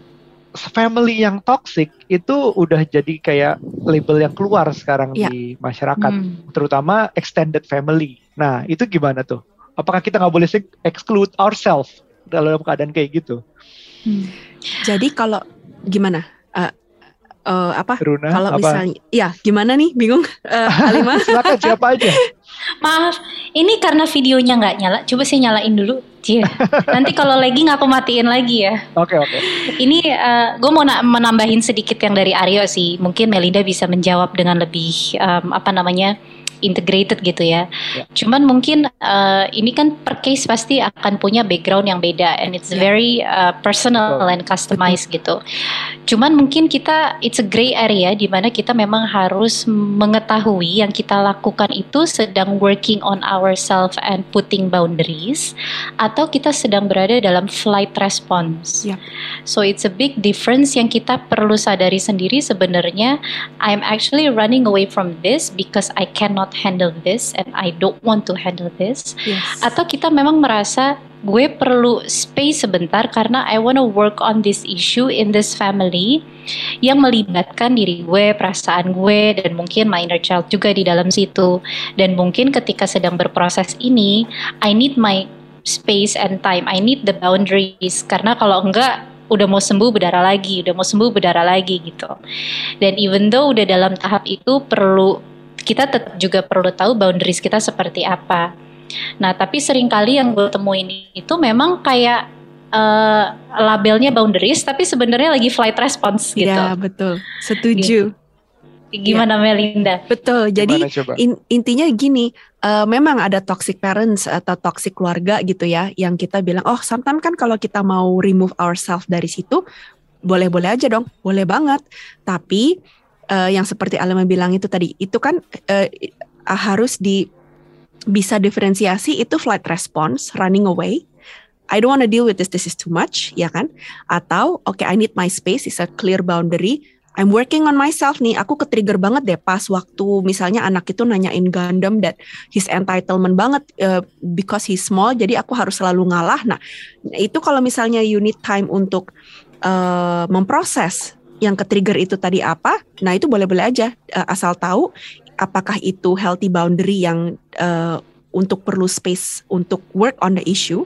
family yang toxic itu udah jadi kayak label yang keluar sekarang ya. di masyarakat, hmm. terutama extended family. Nah, itu gimana tuh? Apakah kita nggak boleh exclude ourselves dalam keadaan kayak gitu? Hmm. Jadi kalau gimana? Uh, uh, apa? Runa, kalau misalnya, ya gimana nih? Bingung? Uh, Alima? Silakan siapa aja. Maaf, ini karena videonya nggak nyala. Coba saya nyalain dulu. Cie, nanti kalau lagging aku matiin lagi ya. Oke oke. Ini uh, gue mau na- menambahin sedikit yang dari Aryo sih. Mungkin Melinda bisa menjawab dengan lebih um, apa namanya integrated gitu ya. Ya. Cuman mungkin uh, ini kan per case pasti akan punya background yang beda and it's Ya. very uh, personal Betul. and customized gitu. Cuman mungkin kita it's a gray area di mana kita memang harus mengetahui yang kita lakukan itu sedang working on ourselves and putting boundaries atau kita sedang berada dalam flight response. Ya. So it's a big difference yang kita perlu sadari sendiri sebenarnya I'm actually running away from this because I cannot handle this and I don't want to handle this Yes. atau kita memang merasa gue perlu space sebentar karena I wanna work on this issue in this family yang melibatkan diri gue, perasaan gue dan mungkin my inner child juga di dalam situ dan mungkin ketika sedang berproses ini I need my space and time I need the boundaries karena kalau enggak udah mau sembuh berdarah lagi, udah mau sembuh berdarah lagi gitu. Dan even though udah dalam tahap itu perlu kita tetap juga perlu tahu boundaries kita seperti apa. Nah, tapi sering kali yang gue temuin itu memang kayak eh, labelnya boundaries, tapi sebenarnya lagi flight response gitu. Ya betul, setuju. Gimana Melinda? Betul. Jadi Gimana in- intinya gini, eh, memang ada toxic parents atau toxic keluarga gitu ya, yang kita bilang, oh, sometimes kan kalau kita mau remove ourselves dari situ, boleh-boleh aja dong, boleh banget. Tapi eh, yang seperti Alema bilang itu tadi, itu kan eh, harus di bisa diferensiasi itu flight response, running away. I don't want to deal with this, this is too much, ya kan? Atau, oke, I need my space, is a clear boundary. I'm working on myself nih. Aku ke-trigger banget deh pas waktu misalnya anak itu nanyain Gundam that his entitlement banget uh, because he's small. Jadi aku harus selalu ngalah. Nah, itu kalau misalnya you need time untuk uh, memproses yang ke-trigger itu tadi apa. Nah, itu boleh-boleh aja uh, asal tahu apakah itu healthy boundary yang uh, untuk perlu space untuk work on the issue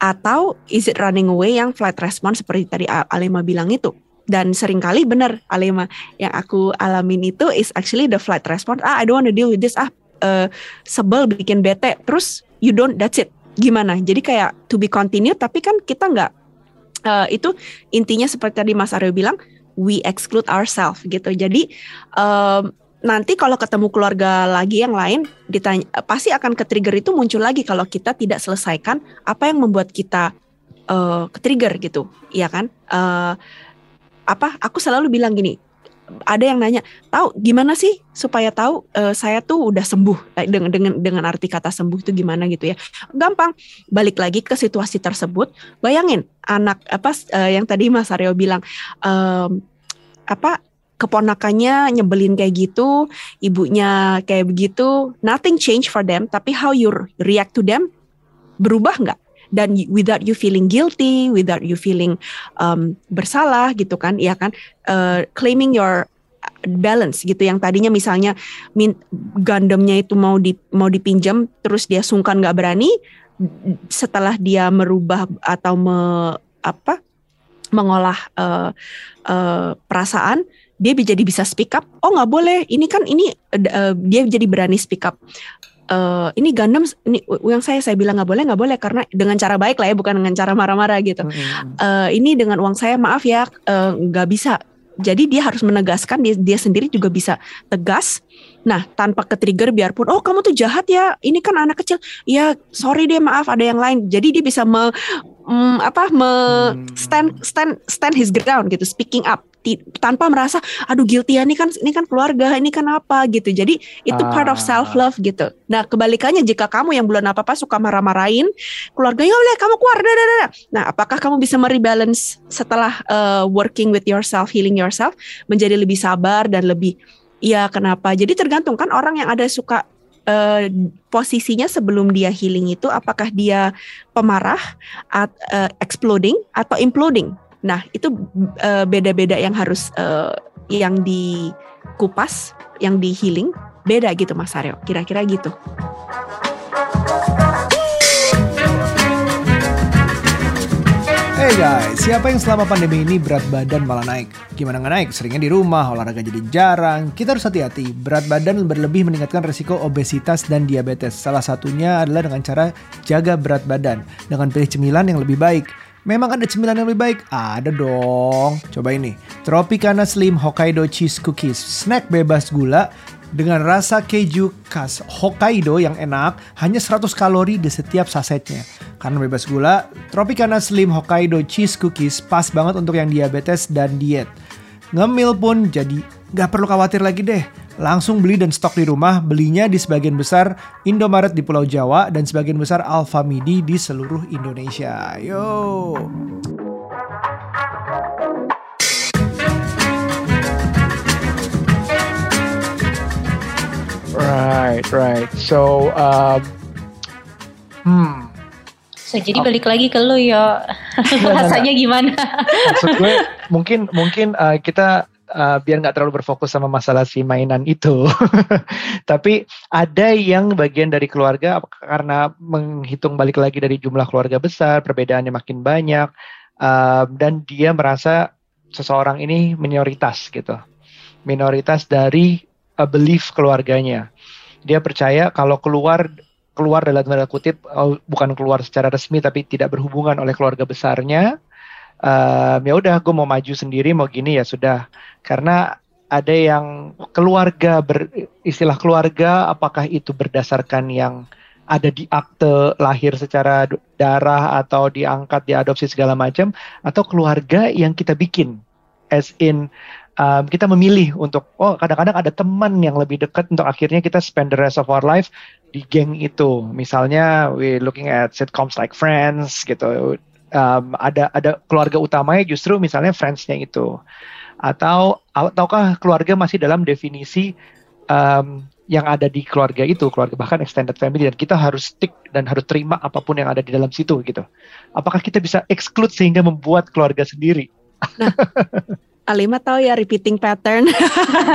atau is it running away yang flight response seperti tadi Alema bilang itu dan sering kali benar Alema yang aku alamin itu is actually the flight response ah I don't want to deal with this ah eh, sebel bikin bete terus you don't that's it gimana jadi kayak to be continued tapi kan kita nggak eh, itu intinya seperti tadi Mas Aryo bilang we exclude ourselves gitu. Jadi em, nanti kalau ketemu keluarga lagi yang lain ditanya pasti akan ke trigger itu muncul lagi kalau kita tidak selesaikan apa yang membuat kita eh, ke trigger gitu ya kan? Eh, apa aku selalu bilang gini ada yang nanya tahu gimana sih supaya tahu eh, saya tuh udah sembuh? Like, dengan dengan dengan arti kata sembuh itu gimana gitu ya. Gampang balik lagi ke situasi tersebut. Bayangin anak apa eh, yang tadi Mas Aryo bilang em, apa keponakannya nyebelin kayak gitu ibunya kayak begitu nothing change for them tapi how you react to them berubah nggak dan without you feeling guilty, without you feeling um, bersalah gitu kan, ya kan, uh, claiming your balance gitu yang tadinya misalnya min Gundamnya itu mau di mau dipinjam terus dia sungkan nggak berani setelah dia merubah atau me, apa mengolah uh, uh, perasaan dia jadi bisa speak up. Oh nggak boleh. Ini kan ini uh, dia jadi berani speak up eh ini Gundam ini yang saya saya bilang nggak boleh nggak boleh karena dengan cara baik lah ya bukan dengan cara marah-marah gitu. Mm-mm. Eh ini dengan uang saya maaf ya eh, nggak bisa. Jadi dia harus menegaskan dia dia sendiri juga bisa tegas. Nah tanpa ke trigger biarpun oh kamu tuh jahat ya ini kan anak kecil. Ya sorry deh maaf ada yang lain. Jadi dia bisa me, mm, apa me Hmm. stand stand stand his ground gitu speaking up Ti- tanpa merasa aduh guilty ya ini kan ini kan keluarga ini kan apa gitu jadi itu part of Ah. self love gitu nah kebalikannya jika kamu yang belum apa apa suka marah-marahin keluarganya oleh kamu keluar dah, dah, dah." nah apakah kamu bisa merebalance setelah uh, working with yourself healing yourself menjadi lebih sabar dan lebih ya kenapa jadi tergantung kan orang yang ada suka uh, posisinya sebelum dia healing itu apakah dia pemarah at, uh, exploding atau imploding? Nah itu uh, beda-beda yang harus uh, yang dikupas yang di healing. Beda gitu Mas Aryo. Kira-kira gitu Hey guys, siapa yang selama pandemi ini berat badan malah naik? Gimana nggak naik? Seringnya di rumah, olahraga jadi jarang. Kita harus hati-hati, berat badan berlebih meningkatkan resiko obesitas dan diabetes. Salah satunya adalah dengan cara jaga berat badan. Dengan pilih cemilan yang lebih baik. Memang ada cemilan yang lebih baik? Ada dong. Coba ini, Tropicana Slim Hokkaido Cheese Cookies. Snack bebas gula dengan rasa keju khas Hokkaido yang enak, hanya 100 kalori di setiap sasetnya. Karena bebas gula, Tropicana Slim Hokkaido Cheese Cookies pas banget untuk yang diabetes dan diet. Ngemil pun jadi nggak perlu khawatir lagi deh. Langsung beli dan stok di rumah, belinya di sebagian besar Indomaret di Pulau Jawa dan sebagian besar Alfamidi di seluruh Indonesia. Yo. Right, right. So, um, hmm, So, jadi balik lagi ke lu yo. Rasanya gimana? maksud gue mungkin mungkin uh, kita uh, biar nggak terlalu berfokus sama masalah si mainan itu. Tapi ada yang bagian dari keluarga karena menghitung balik lagi dari jumlah keluarga besar, perbedaannya makin banyak, uh, dan dia merasa seseorang ini minoritas gitu, minoritas dari uh, belief keluarganya. Dia percaya kalau keluar keluar dalam tanda kutip uh, bukan keluar secara resmi tapi tidak berhubungan oleh keluarga besarnya um, ya udah gue mau maju sendiri mau gini ya sudah. Karena ada yang keluarga ber, istilah keluarga apakah itu berdasarkan yang ada di akte lahir secara darah atau diangkat diadopsi segala macam atau keluarga yang kita bikin. As in um, kita memilih untuk oh kadang-kadang ada teman yang lebih dekat untuk akhirnya kita spend the rest of our life di geng itu. Misalnya we looking at sitcoms like Friends gitu. Um, ada ada keluarga utamanya justru misalnya friendsnya itu. Atau ataukah keluarga masih dalam definisi um, yang ada di keluarga itu, keluarga bahkan extended family dan kita harus stick dan harus terima apa pun yang ada di dalam situ gitu. Apakah kita bisa exclude sehingga membuat keluarga sendiri? Nah, Alima tahu ya repeating pattern.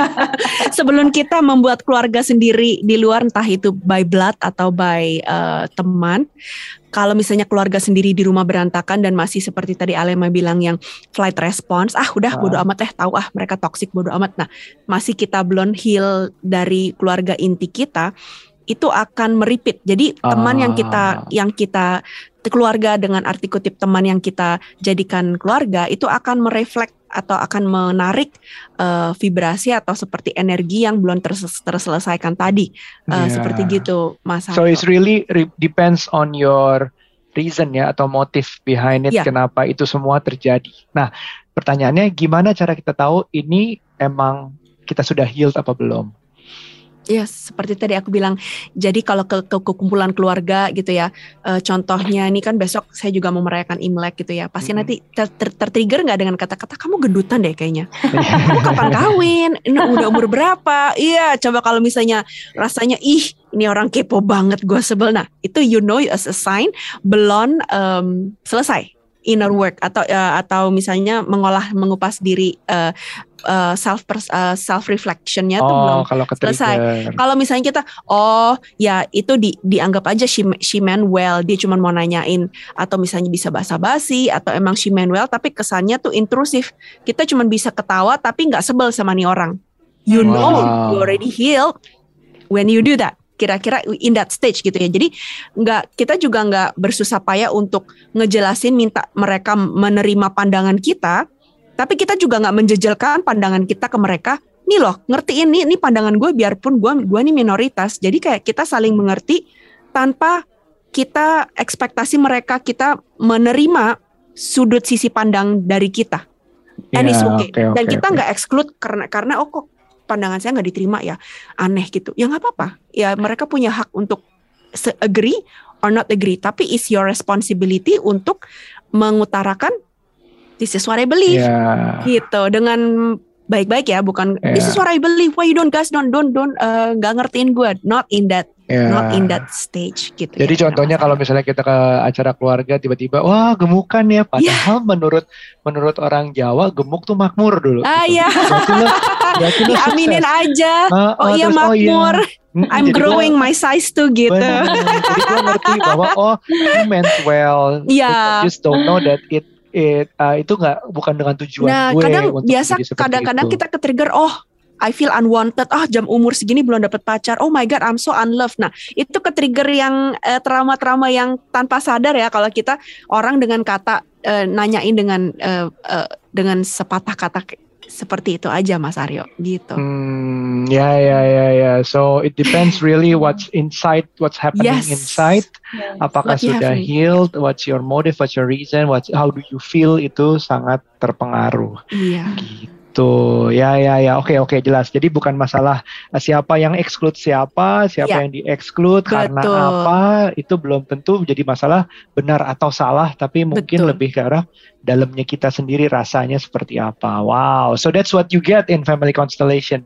Sebelum kita membuat keluarga sendiri di luar entah itu by blood atau by uh, teman, kalau misalnya keluarga sendiri di rumah berantakan dan masih seperti tadi Alima bilang yang flight response, ah udah bodo amat eh tahu ah mereka toxic bodo amat. Nah, masih kita belum heal dari keluarga inti kita, itu akan meripit. Jadi teman yang kita yang kita keluarga dengan arti kutip teman yang kita jadikan keluarga itu akan mereflek atau akan menarik uh, vibrasi atau seperti energi yang belum terses terselesaikan tadi uh, yeah. seperti gitu Mas So it's really re depends on your reason ya atau motif behind it yeah. kenapa itu semua terjadi. Nah, pertanyaannya gimana cara kita tahu ini emang kita sudah healed apa belum? Ya, seperti tadi aku bilang. Jadi kalau ke, ke, ke kumpulan keluarga gitu ya, e, contohnya ini kan besok saya juga mau merayakan Imlek gitu ya. Pasti hmm. nanti ter, ter, tertrigger nggak dengan kata-kata kamu gendutan deh kayaknya. kamu kapan kawin? Udah umur berapa? Iya, coba kalau misalnya rasanya ih ini orang kepo banget gue sebel. Nah itu you know as a sign belum um, selesai inner work atau uh, atau misalnya mengolah mengupas diri uh, uh, self uh, self reflectionnya oh, tuh belum kalau selesai. Kalau misalnya kita oh ya itu di dianggap aja she, she meant well dia cuma mau nanyain atau misalnya bisa basa-basi atau emang she meant well tapi kesannya tuh intrusif. Kita cuma bisa ketawa tapi nggak sebel sama nih orang. You wow. know you already healed when you do that kira-kira in that stage gitu ya. Jadi nggak kita juga nggak bersusah payah untuk ngejelasin minta mereka menerima pandangan kita, tapi kita juga nggak menjejelkan pandangan kita ke mereka. Nih loh, ngertiin nih, ini pandangan gue biarpun gue gue nih minoritas. Jadi kayak kita saling mengerti tanpa kita ekspektasi mereka kita menerima sudut sisi pandang dari kita. And yeah, okay. okay. Dan okay, kita nggak okay. exclude karena karena oh kok pandangan saya nggak diterima ya aneh gitu ya nggak apa-apa ya mereka punya hak untuk agree or not agree tapi is your responsibility untuk mengutarakan this is what I believe yeah. gitu dengan baik-baik ya bukan yeah. this is what I believe why you don't guys don't don't don't uh, nggak ngertiin gue not in that yeah. not in that stage gitu. Jadi ya, contohnya kalau misalnya kita ke acara keluarga tiba-tiba wah gemukan ya padahal yeah. menurut menurut orang Jawa gemuk tuh makmur dulu. Ah gitu. iya. ya, aminin aja. Uh, oh, iya makmur. Oh, iya. I'm growing gua, my size too gitu. Bener, jadi gue ngerti bahwa oh you meant well. Yeah. Just don't know that it it, uh, itu nggak bukan dengan tujuan Nah, gue kadang untuk biasa kadang-kadang kita ke-trigger oh I feel unwanted. Ah, jam umur segini belum dapat pacar. Oh my god, I'm so unloved. Nah, itu ke-trigger yang eh, trauma-trauma yang tanpa sadar ya kalau kita orang dengan kata eh, nanyain dengan eh, eh, dengan sepatah kata ke- seperti itu aja Mas Aryo gitu. Hmm, ya ya ya ya. So it depends really what's inside, what's happening Yes. inside. Apakah What sudah healed? What's your motive? What's your reason? What's how do you feel? Itu sangat terpengaruh. Iya. Gitu. Ya ya ya. Oke oke jelas. Jadi bukan masalah eh, siapa yang exclude siapa, siapa Ya. yang di-exclude karena apa, itu belum tentu jadi masalah benar atau salah, tapi mungkin Betul. lebih ke arah dalamnya kita sendiri rasanya seperti apa. Wow. So that's what you get in family constellation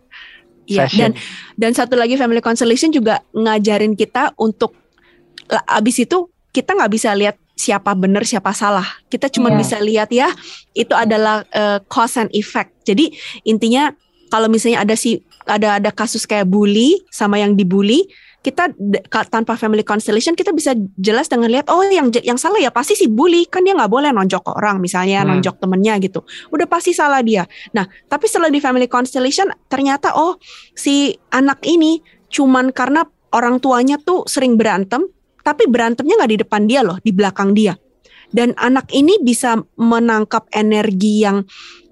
Iya, session. dan dan satu lagi family constellation juga ngajarin kita untuk abis itu kita nggak bisa lihat siapa benar siapa salah. Kita cuma Iya. bisa lihat ya itu adalah eh, cause and effect. Jadi intinya kalau misalnya ada si ada ada kasus kayak bully sama yang dibully, kita tanpa family constellation kita bisa jelas dengan lihat oh yang yang salah ya pasti si bully kan dia nggak boleh nonjok orang misalnya Hmm. nonjok temennya gitu. Udah pasti salah dia. Nah, tapi setelah di family constellation ternyata oh si anak ini cuman karena orang tuanya tuh sering berantem, tapi berantemnya nggak di depan dia loh, di belakang dia. Dan anak ini bisa menangkap energi yang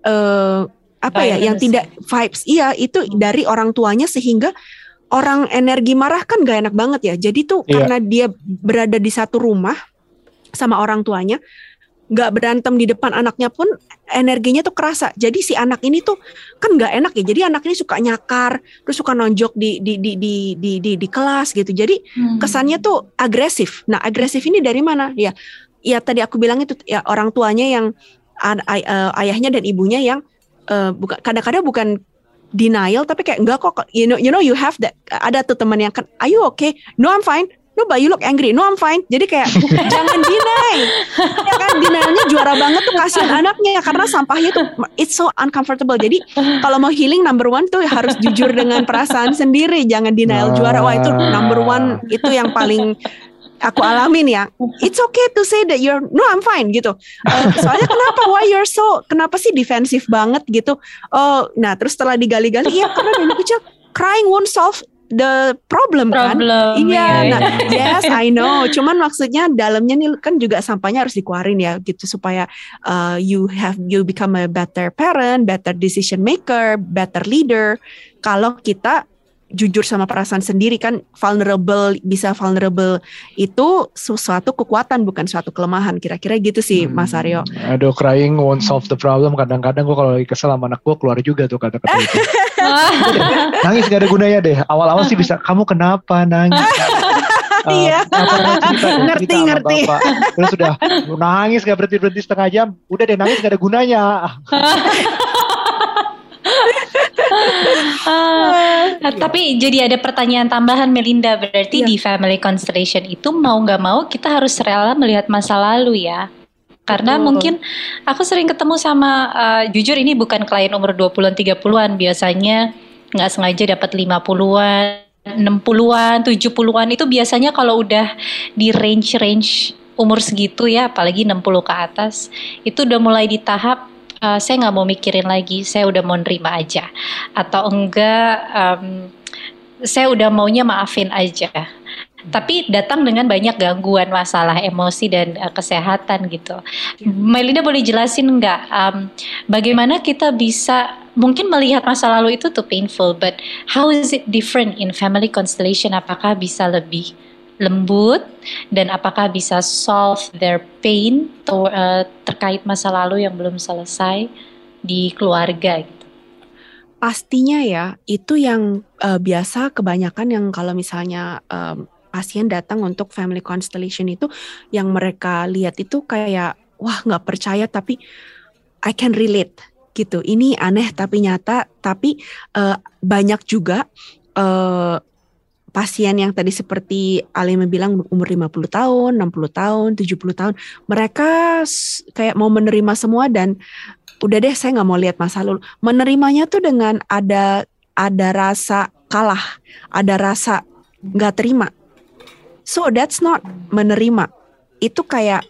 eh, apa ya, yang tidak vibes, iya itu dari orang tuanya sehingga orang energi marah kan gak enak banget ya. Jadi tuh Iya. karena dia berada di satu rumah sama orang tuanya, nggak berantem di depan anaknya pun energinya tuh kerasa. Jadi si anak ini tuh kan nggak enak ya. Jadi anak ini suka nyakar, terus suka nonjok di di di di di di, di kelas gitu. Jadi Hmm. kesannya tuh agresif. Nah, agresif ini dari mana? Ya, ya tadi aku bilang itu ya orang tuanya yang an- ay- eh, ayahnya dan ibunya yang eh, bukan kadang-kadang bukan denial tapi kayak enggak kok you know you know you have that ada tuh teman yang kan are you okay no I'm fine no but you look angry. No I'm fine. Jadi kayak jangan deny. Ya kan denialnya juara banget tuh kasihan anaknya karena sampahnya tuh it's so uncomfortable. Jadi kalau mau healing number one tuh harus jujur dengan perasaan sendiri jangan denial juara. Wah itu number one itu yang paling aku alamin ya. It's okay to say that you're no I'm fine gitu. Eh, soalnya kenapa? Why you're so kenapa sih defensif banget gitu? Oh nah terus setelah digali-gali iya karena dari kecil crying won't solve the problem, kan Problem. Iya, iya, nah, iya. yes, I know. Cuman maksudnya dalamnya nih kan juga sampahnya harus dikeluarin ya, gitu supaya uh, you have you become a better parent, better decision maker, better leader. Kalau kita jujur sama perasaan sendiri kan vulnerable bisa vulnerable itu sesuatu kekuatan bukan suatu kelemahan kira-kira gitu sih Mas Aryo. Aduh, crying won't solve the problem. Kadang-kadang gue kalau lagi kesel sama anak gue keluar juga tuh kata-kata itu. nangis gak ada gunanya deh. Awal-awal sih bisa, kamu kenapa nangis? Iya. cerita, Ngerti, ngerti. Terus udah nangis gak berhenti berhenti setengah jam. Udah deh nangis gak ada gunanya. Ah, tapi jadi ada pertanyaan tambahan Melinda. Berarti Iya. di family constellation itu mau nggak mau kita harus rela melihat masa lalu ya. Karena Betul. mungkin aku sering ketemu sama eh, jujur ini bukan klien umur 20-an 30-an biasanya nggak sengaja dapat 50-an 60-an 70-an itu biasanya kalau udah di range-range umur segitu ya apalagi 60 ke atas itu udah mulai di tahap eh, saya nggak mau mikirin lagi saya udah mau nerima aja atau enggak em, saya udah maunya maafin aja tapi datang dengan banyak gangguan masalah emosi dan eh, kesehatan gitu. Melinda boleh jelasin nggak em, bagaimana kita bisa mungkin melihat masa lalu itu tuh painful, but how is it different in family constellation? Apakah bisa lebih lembut dan apakah bisa solve their pain to- eh, terkait masa lalu yang belum selesai di keluarga gitu? Pastinya ya, itu yang eh, biasa kebanyakan yang kalau misalnya em, pasien datang untuk family constellation itu yang mereka lihat itu kayak wah nggak percaya tapi I can relate gitu. Ini aneh tapi nyata, tapi eh, banyak juga eh, pasien yang tadi seperti Alima bilang umur 50 tahun, 60 tahun, 70 tahun, mereka kayak mau menerima semua dan udah deh saya nggak mau lihat masa lalu. Menerimanya tuh dengan ada ada rasa kalah, ada rasa nggak terima. So that's not menerima. Itu kayak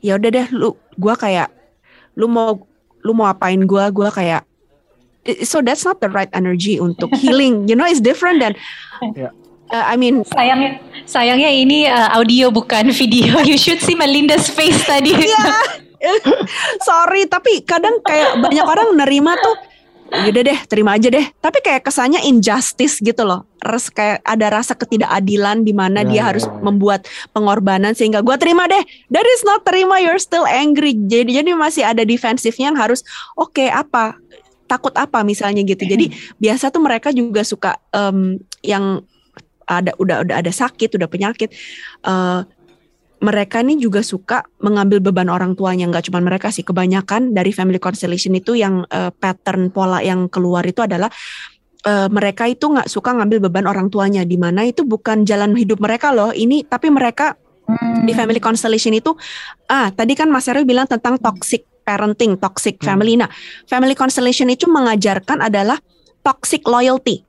ya udah deh lu gua kayak lu mau lu mau apain gue gue kayak so that's not the right energy untuk healing you know it's different than Yeah. Uh, I mean Sayangnya, sayangnya ini uh, audio bukan video. You should see Melinda's face tadi. Iya. sorry tapi kadang kayak banyak orang nerima tuh udah deh terima aja deh tapi kayak kesannya injustice gitu loh res kayak ada rasa ketidakadilan di mana Ya, dia ya, harus ya. membuat pengorbanan sehingga gua terima deh that is not terima you're still angry jadi jadi masih ada defensifnya yang harus oke apa takut apa misalnya gitu jadi biasa tuh mereka juga suka em, yang ada udah udah ada sakit udah penyakit eh, mereka nih juga suka mengambil beban orang tuanya. Nggak cuma mereka sih kebanyakan dari family constellation itu yang eh, pattern pola yang keluar itu adalah eh, mereka itu nggak suka ngambil beban orang tuanya. Di mana itu bukan jalan hidup mereka loh ini tapi mereka di family constellation itu ah tadi kan Mas Heru bilang tentang toxic parenting toxic family. Nah family constellation itu mengajarkan adalah toxic loyalty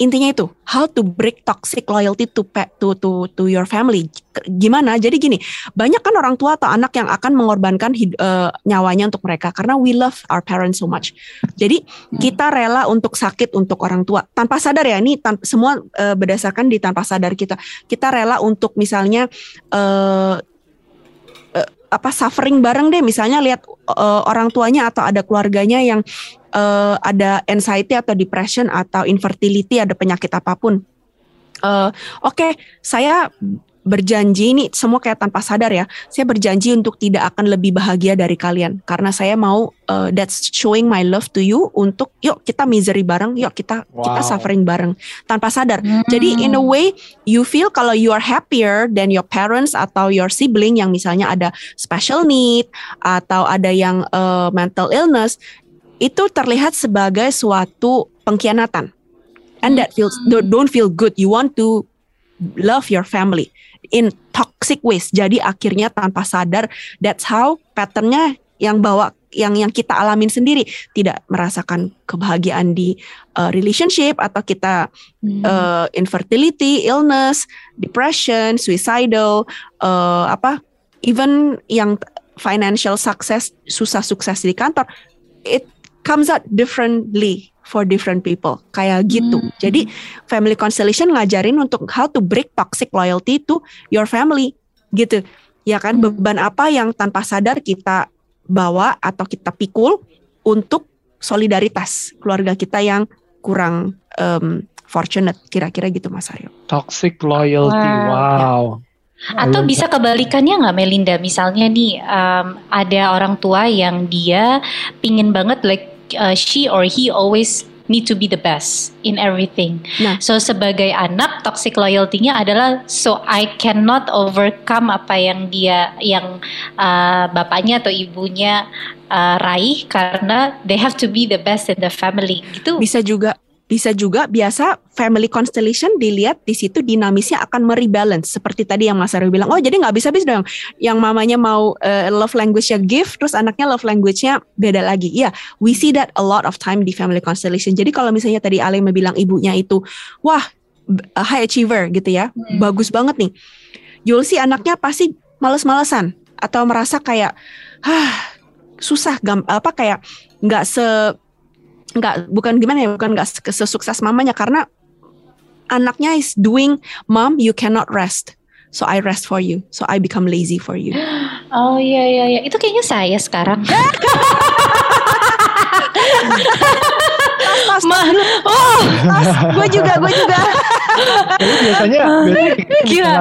intinya itu how to break toxic loyalty to to to to your family. Gimana? Jadi gini banyak kan orang tua atau anak yang akan mengorbankan eh, nyawanya untuk mereka karena we love our parents so much. Jadi kita rela untuk sakit untuk orang tua. Tanpa sadar ya ini tan- semua eh, berdasarkan di tanpa sadar kita. Kita rela untuk misalnya eh eh, apa suffering bareng deh. Misalnya lihat eh, orang tuanya atau ada keluarganya yang eh, ada anxiety atau depression atau infertility ada penyakit apa pun. Eh, oke saya berjanji ini semua kayak tanpa sadar ya. Saya berjanji untuk tidak akan lebih bahagia dari kalian. Karena saya mau eh, that's showing my love to you untuk yuk kita misery bareng yuk kita kita Wow. suffering bareng. Tanpa sadar. Hmm. jadi in a way you feel kalau you are happier than your parents atau your sibling yang misalnya ada special need atau ada yang uh, mental illness itu terlihat sebagai suatu pengkhianatan. And that feels don't- feel good. You want to love your family in toxic ways. Jadi akhirnya tanpa sadar that's how patternnya yang bawa yang yang kita alamin sendiri tidak merasakan kebahagiaan di uh, relationship atau kita Hmm. uh, infertility, illness, depression, suicidal, uh, apa, even yang financial success, susah sukses di kantor, it comes out differently for different people, kayak gitu. Hmm. Jadi family constellation ngajarin untuk how to break toxic loyalty to your family, gitu. Ya kan, Hmm. beban apa yang tanpa sadar kita bawa atau kita pikul untuk solidaritas keluarga kita yang kurang em, fortunate kira-kira gitu Mas Aryo. Toxic loyalty. Wow. Wow. Atau bisa kebalikannya nggak Melinda? Misalnya nih um, ada orang tua yang dia pingin banget like uh, she or he always need to be the best in everything. Nah. So sebagai anak toxic loyalty-nya adalah so I cannot overcome apa yang dia yang uh, bapaknya atau ibunya uh, raih karena they have to be the best in the family. Gitu. Bisa juga bisa juga biasa family constellation dilihat di situ dinamisnya akan merebalance seperti tadi yang Mas Aryo bilang. Oh, jadi nggak bisa bisa dong yang mamanya mau eh, love language-nya gift terus anaknya love language-nya beda lagi. Iya, we see that a lot of time di family constellation. Jadi kalau misalnya tadi Ale bilang ibunya itu wah high achiever gitu ya. Hmm. Bagus banget nih. You'll see anaknya pasti males-malesan atau merasa kayak ah susah gam apa kayak nggak se nggak bukan gimana ya bukan nggak se- sesukses mamanya karena anaknya is doing mom you cannot rest so I rest for you so I become lazy for you Oh iya iya iya. Itu kayaknya saya sekarang. tas Ma, oh, tas gue juga gue juga Jadi biasanya, biasanya kayak gitu, Gila.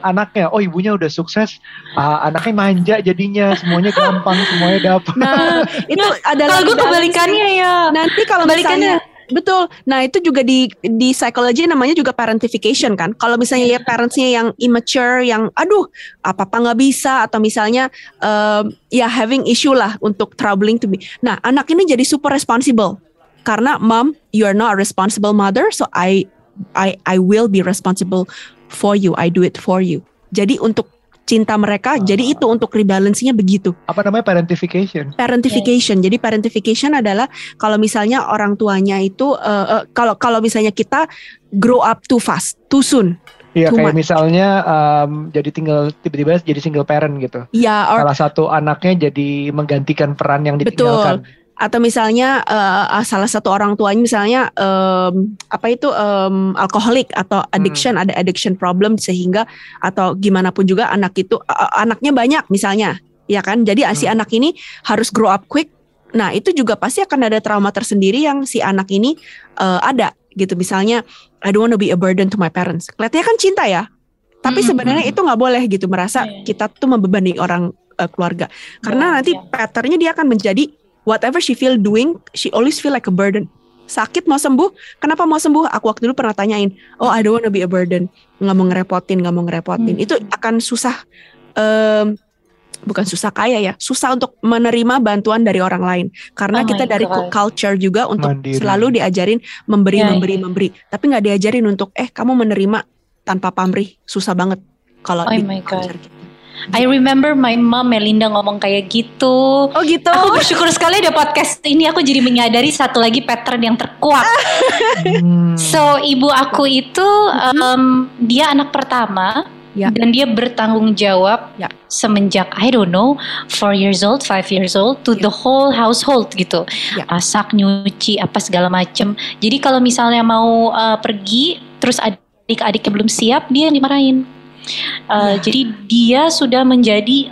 anaknya. Oh ibunya udah sukses, ah, anaknya manja jadinya, semuanya gampang, semuanya dapat. nah itu adalah kalau gue kebalikannya ya. nanti kalau misalnya Betul. Nah itu juga di di psychology namanya juga parentification kan. Kalau misalnya lihat parentsnya yang immature, yang aduh apa apa nggak bisa atau misalnya um, ya having issue lah untuk troubling to be. Nah anak ini jadi super responsible karena mom you are not a responsible mother, so I I I will be responsible for you. I do it for you. Jadi untuk cinta mereka, jadi itu untuk rebalance-nya begitu Apa namanya parentification? parentification. Jadi parentification adalah kalau misalnya orang tuanya itu eh, eh, kalau kalau misalnya kita grow up too fast, too soon. Iya kayak much. misalnya um, jadi tinggal tiba-tiba jadi single parent gitu. Ya, or Salah satu anaknya jadi menggantikan peran yang ditinggalkan. Atau misalnya eh, salah satu orang tuanya misalnya em, apa itu em, alkoholik atau addiction ada addiction problem sehingga atau gimana pun juga anak itu eh, anaknya banyak misalnya ya kan jadi si Hmm. anak ini harus grow up quick nah itu juga pasti akan ada trauma tersendiri yang si anak ini eh, ada gitu misalnya I don't want to be a burden to my parents kelihatannya kan cinta ya tapi Mm-mm. sebenarnya itu nggak boleh gitu merasa Iya. kita tuh membebani orang eh, keluarga karena Iya, nanti iya. patternnya dia akan menjadi whatever she feel doing, she always feel like a burden. Sakit mau sembuh, kenapa mau sembuh? Aku waktu dulu pernah tanyain, oh I don't wanna be a burden, nggak mau ngerepotin, nggak mau ngerepotin. Hmm. Itu akan susah, em, bukan susah kaya ya, susah untuk menerima bantuan dari orang lain. Karena Oh kita dari God. culture juga untuk Mandiri. selalu diajarin memberi, Ya, memberi, memberi. Tapi nggak diajarin untuk, eh kamu menerima tanpa pamrih, susah banget kalau Oh di my God. culture kita. I remember my mom Melinda ngomong kayak gitu. Oh gitu. Aku bersyukur sekali ada podcast ini aku jadi menyadari satu lagi pattern yang terkuat. Hmm. So ibu aku itu em, dia anak pertama Ya. dan dia bertanggung jawab Ya. semenjak I don't know four years old, five years old to Ya. the whole household gitu. Ya. Masak, nyuci, apa segala macem. Jadi kalau misalnya mau uh, pergi terus adik-adiknya belum siap dia yang dimarahin. Uh, Ya. Jadi dia sudah menjadi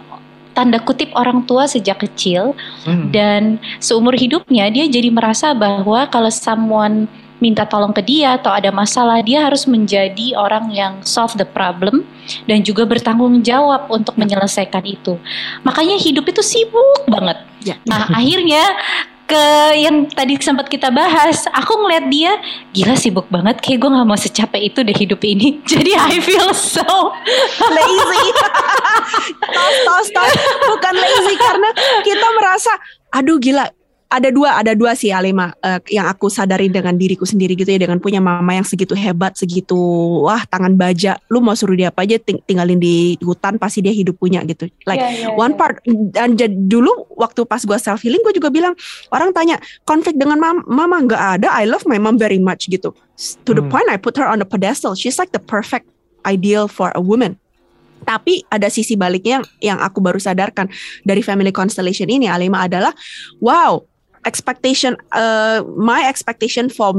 tanda kutip orang tua sejak kecil Hmm. dan seumur hidupnya dia jadi merasa bahwa kalau someone minta tolong ke dia atau ada masalah dia harus menjadi orang yang solve the problem dan juga bertanggung jawab untuk menyelesaikan itu makanya hidup itu sibuk banget Ya. nah akhirnya ke yang tadi sempat kita bahas aku ngeliat dia gila sibuk banget kayak gue nggak mau secapek itu deh hidup ini jadi I feel so lazy. tos, tos, tos. Bukan lazy karena kita merasa, aduh gila. Ada dua, ada dua sih Alima eh, yang aku sadari dengan diriku sendiri gitu ya dengan punya mama yang segitu hebat, segitu wah tangan baja. Lu mau suruh dia apa aja ting- tinggalin di hutan pasti dia hidup punya gitu. Like Iya, iya, one iya. part dan dulu waktu pas gua self healing gue juga bilang orang tanya konflik dengan mam mama nggak ada I love my mom very much gitu to the Hmm. point I put her on the pedestal she's like the perfect ideal for a woman tapi ada sisi baliknya yang yang aku baru sadarkan dari family constellation ini Alima adalah wow expectation uh, my expectation for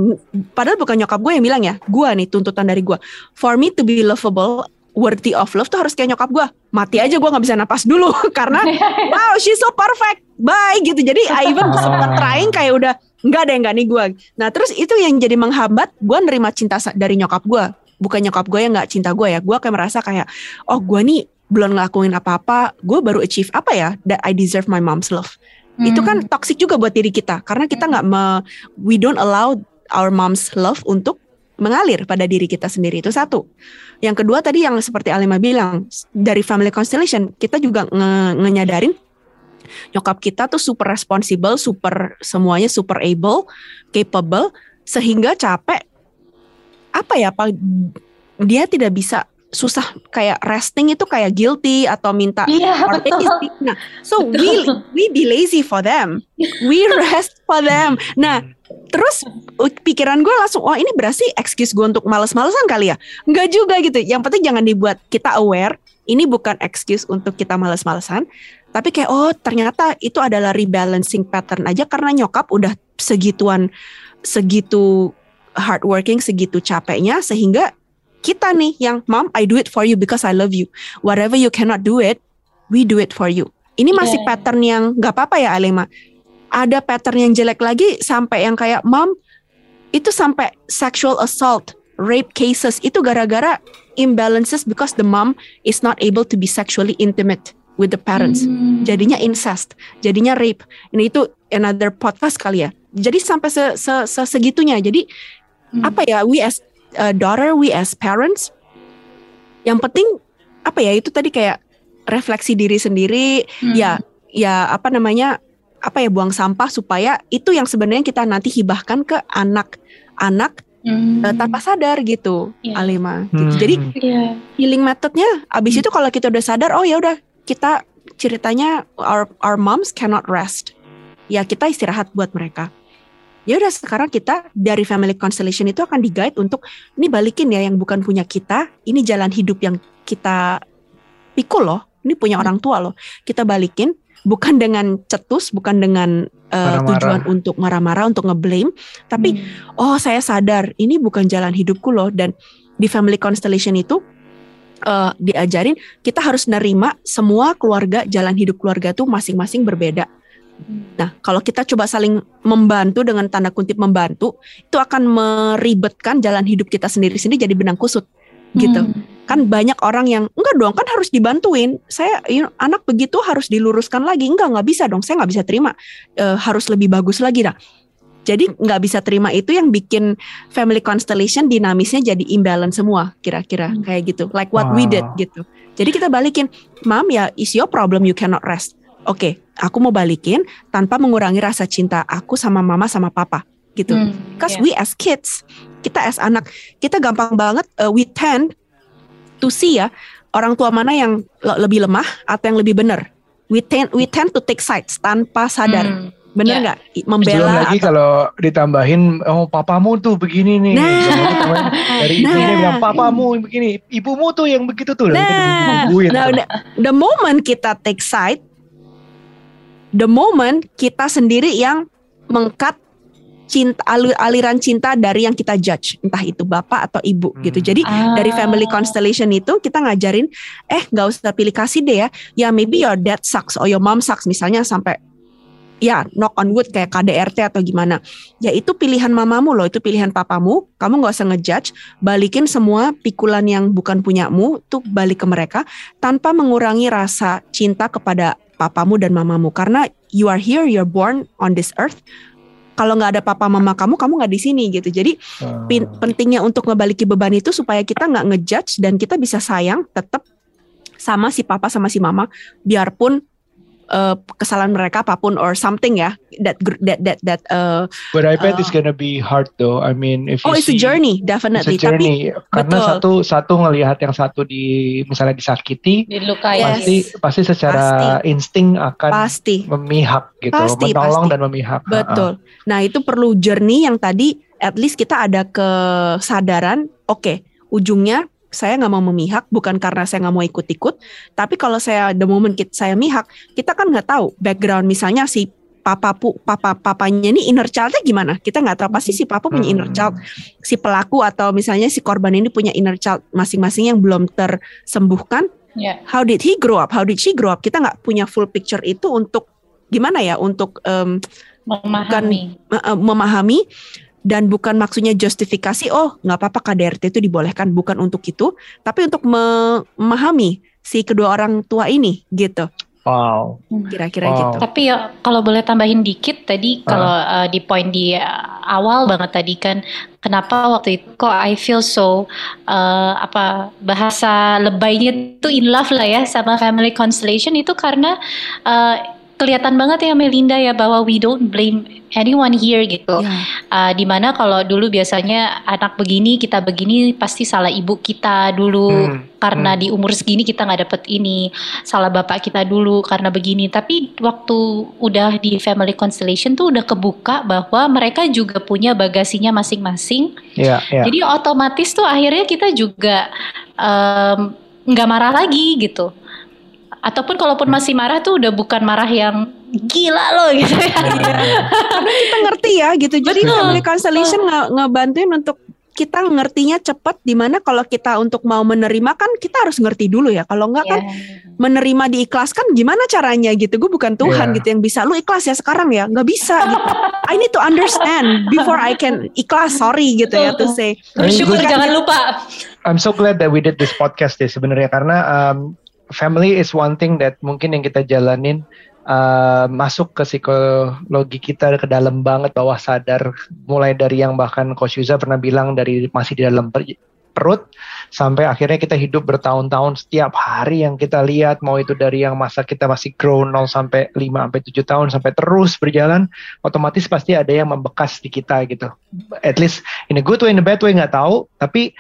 padahal bukan nyokap gue yang bilang ya gue nih tuntutan dari gue for me to be lovable worthy of love tuh harus kayak nyokap gue mati aja gue nggak bisa napas dulu karena wow she's so perfect. Bye gitu. Jadi I even Ah. sempat trying kayak udah nggak deh nggak nih gue nah terus itu yang jadi menghambat gue nerima cinta dari nyokap gue bukan nyokap gue yang nggak cinta gue ya. Gue kayak merasa kayak oh gue nih belum ngelakuin apa-apa. Gue baru achieve apa ya? That I deserve my mom's love itu kan Hmm. toxic juga buat diri kita karena kita nggak me, we don't allow our mom's love untuk mengalir pada diri kita sendiri itu satu. Yang kedua tadi yang seperti Alima bilang dari family constellation kita juga nge- ngenyadarin nyokap kita tuh super responsible, super semuanya super able, capable sehingga capek apa ya apa dia tidak bisa susah kayak resting itu kayak guilty atau minta Iya betul. lazy. Nah, so we we be lazy for them. We rest for them. Nah, terus pikiran gue langsung, wah ini berarti excuse gue untuk males-malesan kali ya? Enggak juga gitu. Yang penting jangan dibuat kita aware. Ini bukan excuse untuk kita males-malesan. Tapi kayak, oh ternyata itu adalah rebalancing pattern aja karena nyokap udah segituan, segitu hardworking, segitu capeknya sehingga kita nih yang mom I do it for you because I love you. Whatever you cannot do it, we do it for you. Ini masih Iya. pattern yang nggak apa-apa ya Alema. Ada pattern yang jelek lagi sampai yang kayak mom itu sampai sexual assault, rape cases itu gara-gara imbalances because the mom is not able to be sexually intimate with the parents. Hmm. Jadinya incest, jadinya rape. Ini itu another podcast kali ya. Jadi sampai se, se- se- segitunya. Jadi Hmm. apa ya we as uh, daughter we as parents yang penting apa ya itu tadi kayak refleksi diri sendiri Hmm. ya ya apa namanya apa ya buang sampah supaya itu yang sebenarnya kita nanti hibahkan ke anak-anak Hmm. uh, tanpa sadar gitu Iya. Alima Hmm. gitu. jadi Iya. healing methodnya Hmm. abis itu kalau kita udah sadar oh ya udah kita ceritanya our our moms cannot rest ya kita istirahat buat mereka ya udah sekarang kita dari family constellation itu akan di-guide untuk ini balikin ya yang bukan punya kita, ini jalan hidup yang kita pikul loh, ini punya orang tua loh. Kita balikin bukan dengan cetus, bukan dengan uh, Marah-marah. tujuan untuk marah-marah, untuk ngeblame, tapi Hmm. oh saya sadar ini bukan jalan hidupku loh dan di family constellation itu eh, diajarin kita harus nerima semua keluarga jalan hidup keluarga tuh masing-masing berbeda. Nah, kalau kita coba saling membantu dengan tanda kutip membantu, itu akan meribetkan jalan hidup kita sendiri-sendiri jadi benang kusut gitu. Hmm. Kan banyak orang yang enggak dong, kan harus dibantuin. Saya you know, anak begitu harus diluruskan lagi. Enggak, nggak bisa dong. Saya nggak bisa terima. Eh, harus lebih bagus lagi dah. Jadi nggak bisa terima itu yang bikin family constellation dinamisnya jadi imbalance semua kira-kira Hmm. kayak gitu. Like what we Wow. did gitu. Jadi kita balikin, Mam ya is your problem you cannot rest. Oke, aku mau balikin tanpa mengurangi rasa cinta aku sama mama sama papa gitu. Hmm, Because yeah. we as kids, kita as anak, kita gampang banget uh, we tend to see ya orang tua mana yang le- lebih lemah atau yang lebih benar. We tend we tend to take sides tanpa sadar. Hmm. Bener Ya. nggak? I- Belum Membela lagi atau kalau ditambahin oh papamu tuh begini nih. Nah. Belum dari ibunya Nah. bilang papamu begini, ibumu tuh yang begitu tuh. Nah, nah, the, the moment kita take side, the moment kita sendiri yang mengkat cinta alir- aliran cinta dari yang kita judge, entah itu bapak atau ibu gitu. Hmm. Jadi dari Ah. family constellation itu kita ngajarin, eh nggak usah pilih kasih deh ya, ya maybe your dad sucks or your mom sucks misalnya sampai ya knock on wood kayak KDRT atau gimana. Ya itu pilihan mamamu loh, itu pilihan papamu. Kamu nggak usah ngejudge, balikin semua pikulan yang bukan punyamu tuh balik ke mereka tanpa mengurangi rasa cinta kepada papamu dan mamamu karena you are here, you're born on this earth. Kalau nggak ada papa mama kamu, kamu nggak di sini gitu. Jadi Ah. pin- pentingnya untuk ngebaliki beban itu supaya kita nggak ngejudge dan kita bisa sayang tetap sama si papa sama si mama biarpun eh, kesalahan mereka apa pun or something ya that that that that uh, But I bet uh, it's gonna be hard though. I mean, if you oh it's a see- journey It's definitely a journey. Karena betul. satu satu ngelihat yang satu di misalnya disakiti, dilukai. Yes. pasti pasti secara insting akan tapi pasti memihak gitu, Pasti, menolong pasti. dan memihak. betul nah itu perlu journey yang tadi at least kita ada kesadaran oke ujungnya saya nggak mau memihak bukan karena saya nggak mau ikut-ikut tapi kalau saya the moment kita, saya mihak kita kan nggak tahu background misalnya si papa pu, papa papanya ini inner childnya gimana kita nggak tahu pasti si papa punya inner Hmm. child si pelaku atau misalnya si korban ini punya inner child masing-masing yang belum tersembuhkan Ya. how did he grow up how did she grow up kita nggak punya full picture itu untuk gimana ya untuk em, memahami. me- eh, memahami dan bukan maksudnya justifikasi oh nggak apa-apa KDRT itu dibolehkan bukan untuk itu tapi untuk me- memahami si kedua orang tua ini gitu Wow. kira-kira Wow. gitu Tapi ya kalau boleh tambahin dikit tadi kalau uh, di poin di uh, awal banget tadi kan kenapa waktu itu kok I feel so uh, apa bahasa lebaynya tuh in love lah ya sama family constellation itu karena uh, kelihatan banget ya Melinda ya bahwa we don't blame anyone here gitu. Ya. Uh, di mana kalau dulu biasanya anak begini kita begini pasti salah ibu kita dulu Hmm, karena hmm. di umur segini kita nggak dapet ini salah bapak kita dulu karena begini tapi waktu udah di family constellation tuh udah kebuka bahwa mereka juga punya bagasinya masing-masing Iya, iya. jadi otomatis tuh akhirnya kita juga nggak marah lagi gitu ataupun kalaupun masih marah tuh udah bukan marah yang gila loh gitu ya. Karena kita ngerti ya gitu. Jadi Betul. family constellation nge- ngebantuin untuk kita ngertinya cepat di mana kalau kita untuk mau menerima kan kita harus ngerti dulu ya. Kalau enggak kan Ya. menerima diikhlaskan gimana caranya gitu? Gue bukan Tuhan Iya. gitu yang bisa. Lu ikhlas ya sekarang ya? Nggak bisa gitu. I need to understand before I can ikhlas. Sorry gitu ya to say bersyukur jangan lupa. I'm so glad that we did this podcast deh sebenarnya. Karena um, family is one thing that mungkin yang kita jalanin uh, masuk ke psikologi kita ke dalam banget bawah sadar mulai dari yang bahkan Coach Yuza pernah bilang dari masih di dalam per- perut sampai akhirnya kita hidup bertahun-tahun. Setiap hari yang kita lihat mau itu dari yang masa kita masih grow 0 sampai 5 sampai 7 tahun sampai terus berjalan otomatis pasti ada yang membekas di kita gitu. At least in a good way in a bad way nggak tahu. Tapi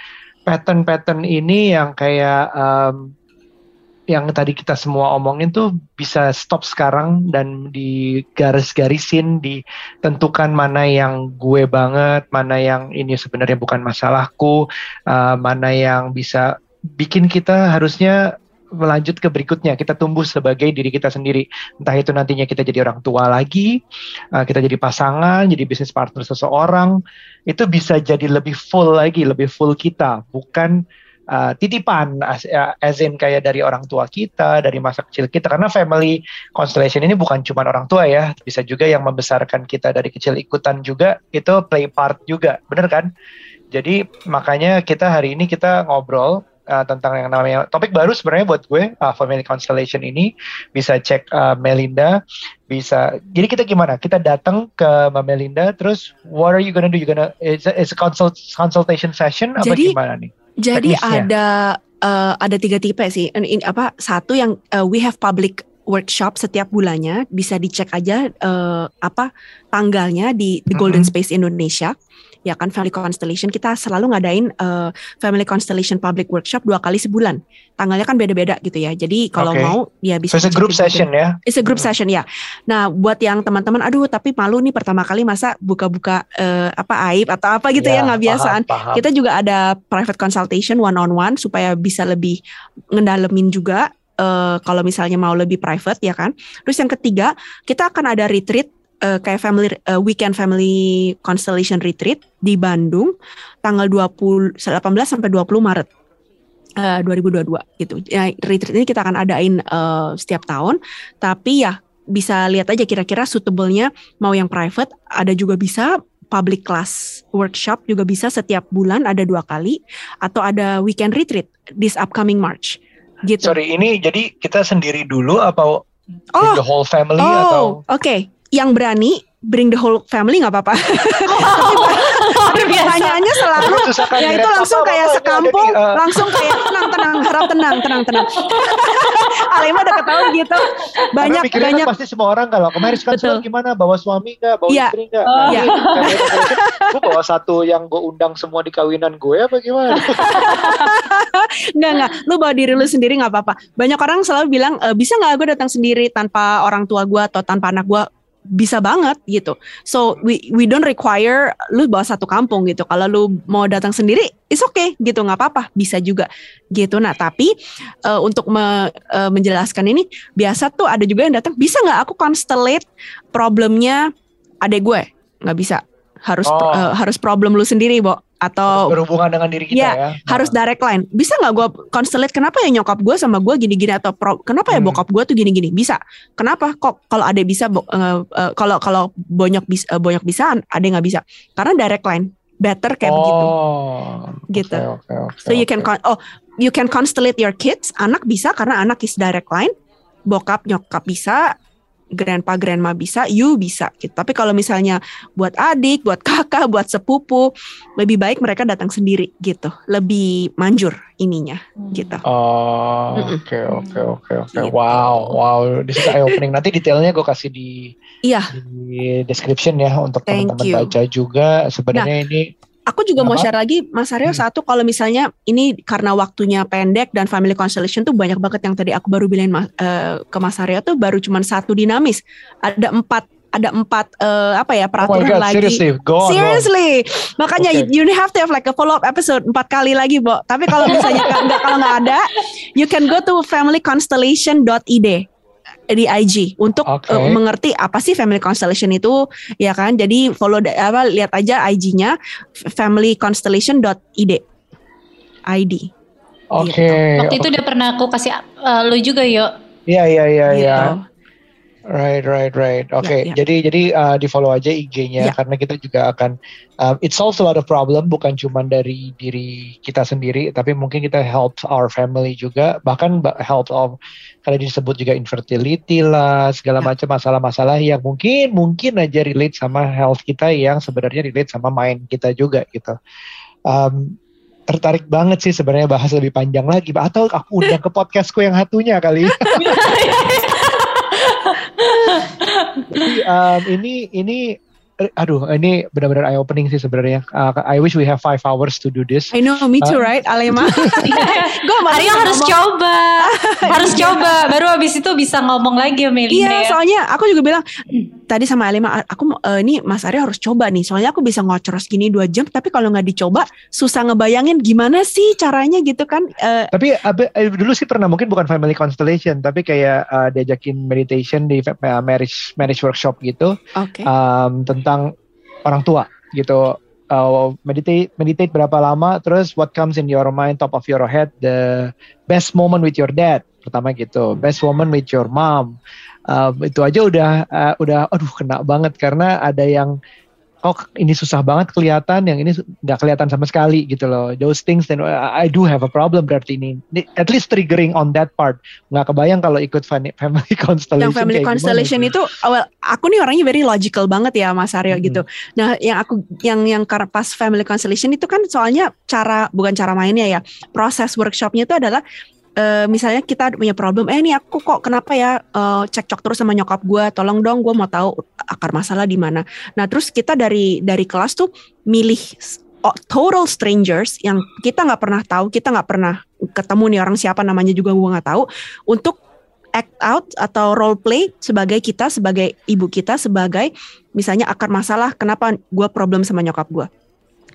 pattern-pattern ini yang kayak um, yang tadi kita semua omongin tuh bisa stop sekarang dan digaris-garisin, ditentukan mana yang gue banget, mana yang ini sebenarnya bukan masalahku, uh, mana yang bisa bikin kita harusnya melanjut ke berikutnya. Kita tumbuh sebagai diri kita sendiri. Entah itu nantinya kita jadi orang tua lagi uh, kita jadi pasangan jadi bisnis partner seseorang itu bisa jadi lebih full lagi lebih full kita. Bukan uh, titipan as, uh, as in kayak dari orang tua kita, dari masa kecil kita. Karena family constellation ini bukan cuma orang tua ya, bisa juga yang membesarkan kita dari kecil ikutan juga. Itu play part juga, bener kan? Jadi makanya kita hari ini kita ngobrol uh, tentang yang namanya topik baru sebenarnya buat gue uh, family constellation ini. Bisa cek uh, Melinda. Bisa jadi kita gimana? Kita datang ke Mbak Melinda terus what are you gonna do? You gonna it's a, it's a consult, consultation session apa gimana nih Jadi Teknisnya. ada uh, ada tiga tipe sih. Ini, ini apa? Satu yang uh, we have public workshop setiap bulannya bisa dicek aja uh, apa tanggalnya di The Golden Mhm. Space Indonesia ya kan Family Constellation kita selalu ngadain uh, Family Constellation Public Workshop dua kali sebulan tanggalnya kan beda-beda gitu ya jadi kalau Oke. mau ya bisa so it's a group session ya It's a group Hmm. session ya. Nah, buat yang teman-teman, aduh tapi malu nih pertama kali masa buka-buka eh, apa aib atau apa gitu ya, nggak biasaan. paham, paham. Kita juga ada private consultation one on one supaya bisa lebih ngedalemin juga eh, kalau misalnya mau lebih private ya kan. Terus yang ketiga, kita akan ada retreat eh, kayak family eh, weekend family constellation retreat di Bandung tanggal 20 18 sampai 20 Maret. eh, 2022 gitu. Ya, retreat ini kita akan adain eh, setiap tahun, tapi ya bisa lihat aja kira-kira suitable-nya mau yang private, ada juga bisa public class workshop juga bisa setiap bulan ada dua kali atau ada weekend retreat this upcoming March gitu. sorry ini jadi kita sendiri dulu apa Oh, the whole family atau oh, oke. Yang berani bring the whole family nggak apa-apa. Tapi pertanyaannya selalu ya itu langsung "Papa, kayak sekampung, di, uh, langsung kayak tenang tenang, harap tenang, tenang tenang. Alima udah ketahuan gitu. Banyak Karena banyak pasti semua orang kalau kemarin kan gimana bawa suami nggak bawa Iya. istri nggak Oh. Nah, Iya. gue bawa satu yang gue undang semua di kawinan gue apa gimana Enggak enggak, lu bawa diri lu sendiri nggak apa-apa. Banyak orang selalu bilang e, bisa nggak gue datang sendiri tanpa orang tua gue atau tanpa anak gue bisa banget gitu. So we we don't require lu bawa satu kampung gitu. Kalau lu mau datang sendiri, it's okay gitu nggak apa-apa, bisa juga gitu. Nah tapi eh, untuk me- eh, menjelaskan ini biasa tuh ada juga yang datang bisa nggak aku constellate problemnya adek gue nggak bisa harus Oh. eh, harus problem lu sendiri, Bo atau berhubungan dengan diri kita Iya, ya harus direct line. Bisa nggak gue constellate kenapa ya nyokap gue sama gue gini-gini atau pro- kenapa ya Hmm. bokap gue tuh gini-gini? Bisa. Kenapa? Kok kalau ada bisa eh, eh, kalau kalau bonyok bisa bonyok bisa ada nggak bisa? Karena direct line better kayak begitu. oh Gitu. oke, oke, oke, So you can oh you can constellate your kids. Anak bisa karena anak is direct line. Bokap nyokap bisa. Grandpa grandma bisa, you bisa gitu. Tapi kalau misalnya buat adik, buat kakak, buat sepupu, lebih baik mereka datang sendiri gitu. Lebih manjur ininya gitu. Oh, oke oke oke oke. Gitu. Wow, wow. This is eye opening. Nanti detailnya gue kasih di Iya, di description ya untuk teman-teman. Nah, baca juga. Sebenarnya ini aku juga mau Apa? share lagi Mas Aryo Hmm. satu kalau misalnya ini karena waktunya pendek dan family constellation tuh banyak banget yang tadi aku baru bilangin Mas- eh, ke Mas Aryo tuh baru cuman satu dinamis. Ada empat ada empat eh, apa ya oh peraturan god, lagi. seriously, go on, go on. Seriously, makanya Okay. you have to have like a follow up episode empat kali lagi, Bo. Tapi kalau misalnya nggak- kalau nggak ada, you can go to familyconstellation.id di IG untuk Oke. eh, mengerti apa sih family constellation itu, ya kan? Jadi follow da- apa lihat aja IG-nya familyconstellation.id. ID. Oke. Waktu itu udah pernah aku kasih uh, lu juga yuk. Iya iya iya gitu. iya. Right, right, right. Oke, Ya, ya. jadi jadi uh, di follow aja IG-nya Ya. karena kita juga akan um, it solves a lot of problem bukan cuma dari diri kita sendiri, tapi mungkin kita help our family juga, bahkan ba- help of karena disebut juga infertility lah, segala Ya. macam masalah-masalah yang mungkin mungkin aja relate sama health kita yang sebenarnya relate sama mind kita juga gitu. Um, tertarik banget sih sebenarnya bahas lebih panjang lagi, atau aku undang ke podcastku yang satunya kali. Jadi um, ini ini aduh ini benar-benar eye opening sih sebenarnya. Uh, I wish we have five hours to do this. I know, me too, Ah. right, Alema? gue Aryo harus coba, harus coba. Baru habis itu bisa ngomong lagi sama Melinda Iya, ya. soalnya aku juga bilang tadi sama Alema, aku mau- eh, ini Mas Arya harus coba nih. Soalnya aku bisa ngocros gini dua jam, tapi kalau nggak dicoba susah ngebayangin gimana sih caranya gitu kan? Eh, Tapi abe- eh, dulu sih pernah mungkin bukan family constellation, tapi kayak uh, diajakin meditation di uh, marriage marriage workshop gitu Oke. um, tentang orang tua gitu. Uh, meditate meditate berapa lama, terus what comes in your mind, top of your head, the best moment with your dad pertama gitu, best moment with your mom. Um, itu aja udah uh, udah aduh kena banget karena ada yang kok ini susah banget kelihatan yang ini nggak kelihatan sama sekali gitu loh those things then uh, I do have a problem berarti ini at least triggering on that part nggak kebayang kalau ikut fami- family constellation yang family kayak gimana constellation itu awal aku nih orangnya very logical banget ya Mas Aryo Mhm. gitu. Nah, yang aku yang yang pas family constellation itu kan soalnya cara bukan cara mainnya ya. Proses workshopnya itu adalah eh, misalnya kita punya problem, eh ini aku kok kenapa ya eh, cekcok terus sama nyokap gue, tolong dong gue mau tahu akar masalah di mana. Nah terus kita dari dari kelas tuh milih total strangers yang kita nggak pernah tahu, kita nggak pernah ketemu nih orang siapa namanya juga gue nggak tahu untuk act out atau role play sebagai kita sebagai ibu kita sebagai misalnya akar masalah kenapa gue problem sama nyokap gue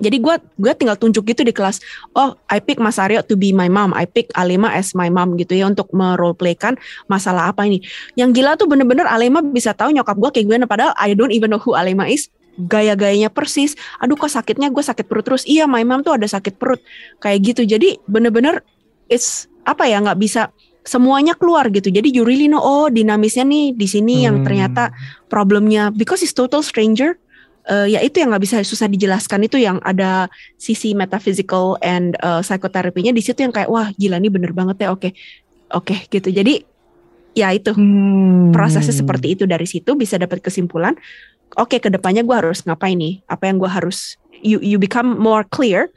jadi gue gue tinggal tunjuk gitu di kelas oh I pick Mas Aryo to be my mom. I pick Alema as my mom gitu ya untuk merole playkan masalah apa ini. Yang gila tuh bener-bener Alema bisa tahu nyokap gue kayak gimana padahal I don't even know who Alema is. Gaya-gayanya persis. Aduh kok sakitnya gue sakit perut terus. Iya my mom tuh ada sakit perut. Kayak gitu. Jadi bener-bener it's apa ya nggak bisa semuanya keluar gitu. Jadi you really know oh dinamisnya nih di sini yang Hmm. ternyata problemnya because it's total stranger eh, ya itu yang nggak bisa susah dijelaskan. Itu yang ada sisi metaphysical and uh, psikoterapinya di situ yang kayak wah gila nih bener banget ya oke oke gitu. Jadi ya itu. Hmm. prosesnya seperti itu dari situ bisa dapat kesimpulan oke ke depannya gue harus ngapain nih? Apa yang gue harus you you become more clear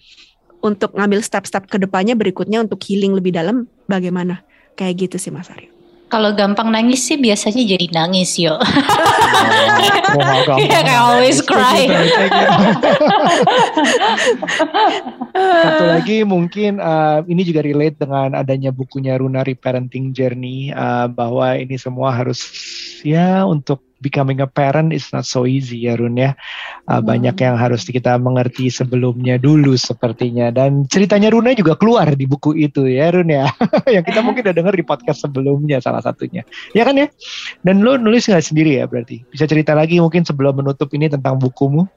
untuk ngambil step-step ke depannya berikutnya untuk healing lebih dalam bagaimana? Kayak gitu sih Mas Aryo Kalau gampang nangis sih biasanya jadi nangis yo. Oh. Iya, kayak always cry. Satu lagi mungkin uh, ini juga relate dengan adanya bukunya Runa Reparenting Journey uh, bahwa ini semua harus ya untuk becoming a parent is not so easy ya Run ya. Uh, Hmm. Banyak yang harus kita mengerti sebelumnya dulu sepertinya dan ceritanya Runa juga keluar di buku itu ya Run ya. yang kita mungkin udah denger di podcast sebelumnya salah satunya. Ya kan ya? Dan lo nulis nggak sendiri ya berarti? Bisa cerita lagi mungkin sebelum menutup ini tentang bukumu?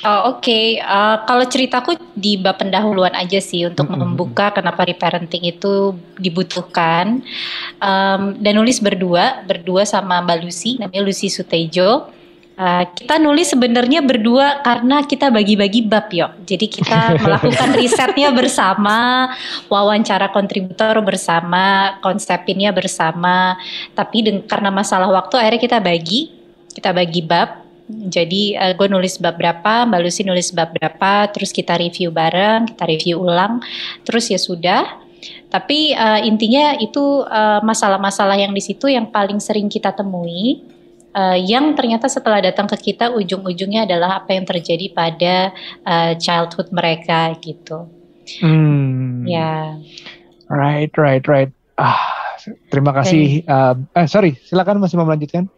Oh, Oke, Eh, kalau ceritaku di bab pendahuluan aja sih untuk Mm-mm. membuka kenapa reparenting itu dibutuhkan. Em, dan nulis berdua, berdua sama Mbak Lucy, namanya Lucy Sutejo. Eh, kita nulis sebenarnya berdua karena kita bagi-bagi bab yo. Jadi kita melakukan risetnya bersama, wawancara kontributor bersama, konsepinnya bersama. Tapi karena masalah waktu akhirnya kita bagi, kita bagi bab. Jadi eh, gue nulis bab berapa, Mbak Lucy nulis bab berapa, terus kita review bareng, kita review ulang, terus ya sudah. Tapi eh, intinya itu eh, masalah-masalah yang di situ yang paling sering kita temui, eh, yang ternyata setelah datang ke kita ujung-ujungnya adalah apa yang terjadi pada eh, childhood mereka gitu. Hmm. Ya. Right, right, right. Ah, terima kasih. Uh, eh, sorry, silakan masih mau melanjutkan.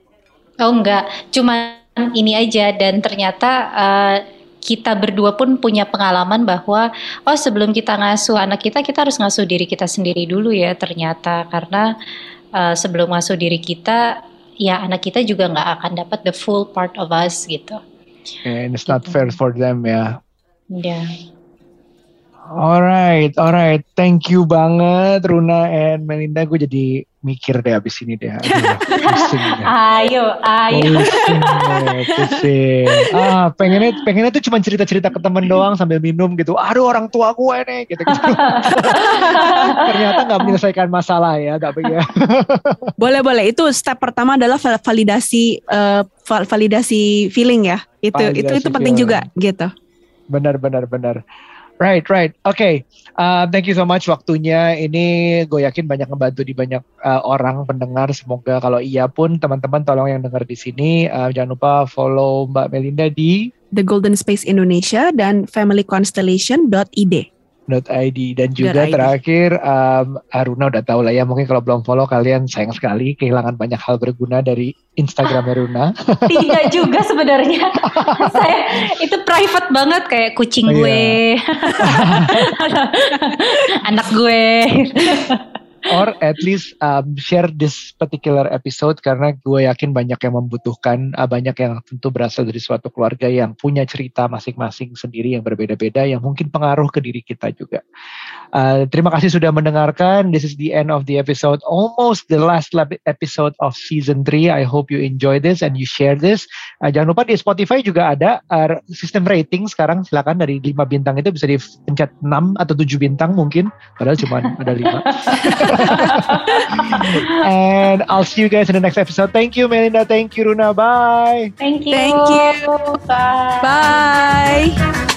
Oh enggak, cuma ini aja dan ternyata eh, kita berdua pun punya pengalaman bahwa oh sebelum kita ngasuh anak kita kita harus ngasuh diri kita sendiri dulu ya ternyata karena eh, sebelum ngasuh diri kita ya anak kita juga nggak akan dapat the full part of us gitu. And it's not fair for them ya. Ya. Alright, alright. Thank you banget Runa and Melinda. Gue jadi mikir deh abis ini deh. Aduh, pusing deh. Ayo, ayo. Pusing deh, pusing. Ah, pengennya, pengennya tuh cuma cerita-cerita ke temen doang sambil minum gitu. Aduh orang tua gue nih, gitu. -gitu. Ternyata nggak menyelesaikan masalah ya, nggak begitu. boleh boleh itu step pertama adalah val- validasi val- validasi feeling ya itu itu Validasi itu penting feeling. juga gitu Benar, benar, benar. Right, right. Oke, okay. uh, thank you so much waktunya. Ini gue yakin banyak ngebantu di banyak uh, orang pendengar. Semoga kalau iya pun teman-teman tolong yang dengar di sini uh, jangan lupa follow Mbak Melinda di The Golden Space Indonesia dan familyconstellation.id. .id dan juga .id. terakhir um, Aruna udah tahu lah ya mungkin kalau belum follow kalian sayang sekali kehilangan banyak hal berguna dari Instagram Aruna. Tidak juga sebenarnya. Saya itu private banget kayak kucing oh, gue, iya. anak gue or at least um, share this particular episode karena gue yakin banyak yang membutuhkan uh, banyak yang tentu berasal dari suatu keluarga yang punya cerita masing-masing sendiri yang berbeda-beda yang mungkin pengaruh ke diri kita juga. Uh, terima kasih sudah mendengarkan. This is the end of the episode, almost the last episode of season 3. I hope you enjoy this and you share this. Uh, jangan lupa di Spotify juga ada uh, sistem rating sekarang silakan dari 5 bintang itu bisa dipencet 6 atau 7 bintang mungkin padahal cuma ada 5. and I'll see you guys in the next episode. Thank you, Melinda. Thank you, Runa. Bye. Thank you. Thank you. Bye. Bye.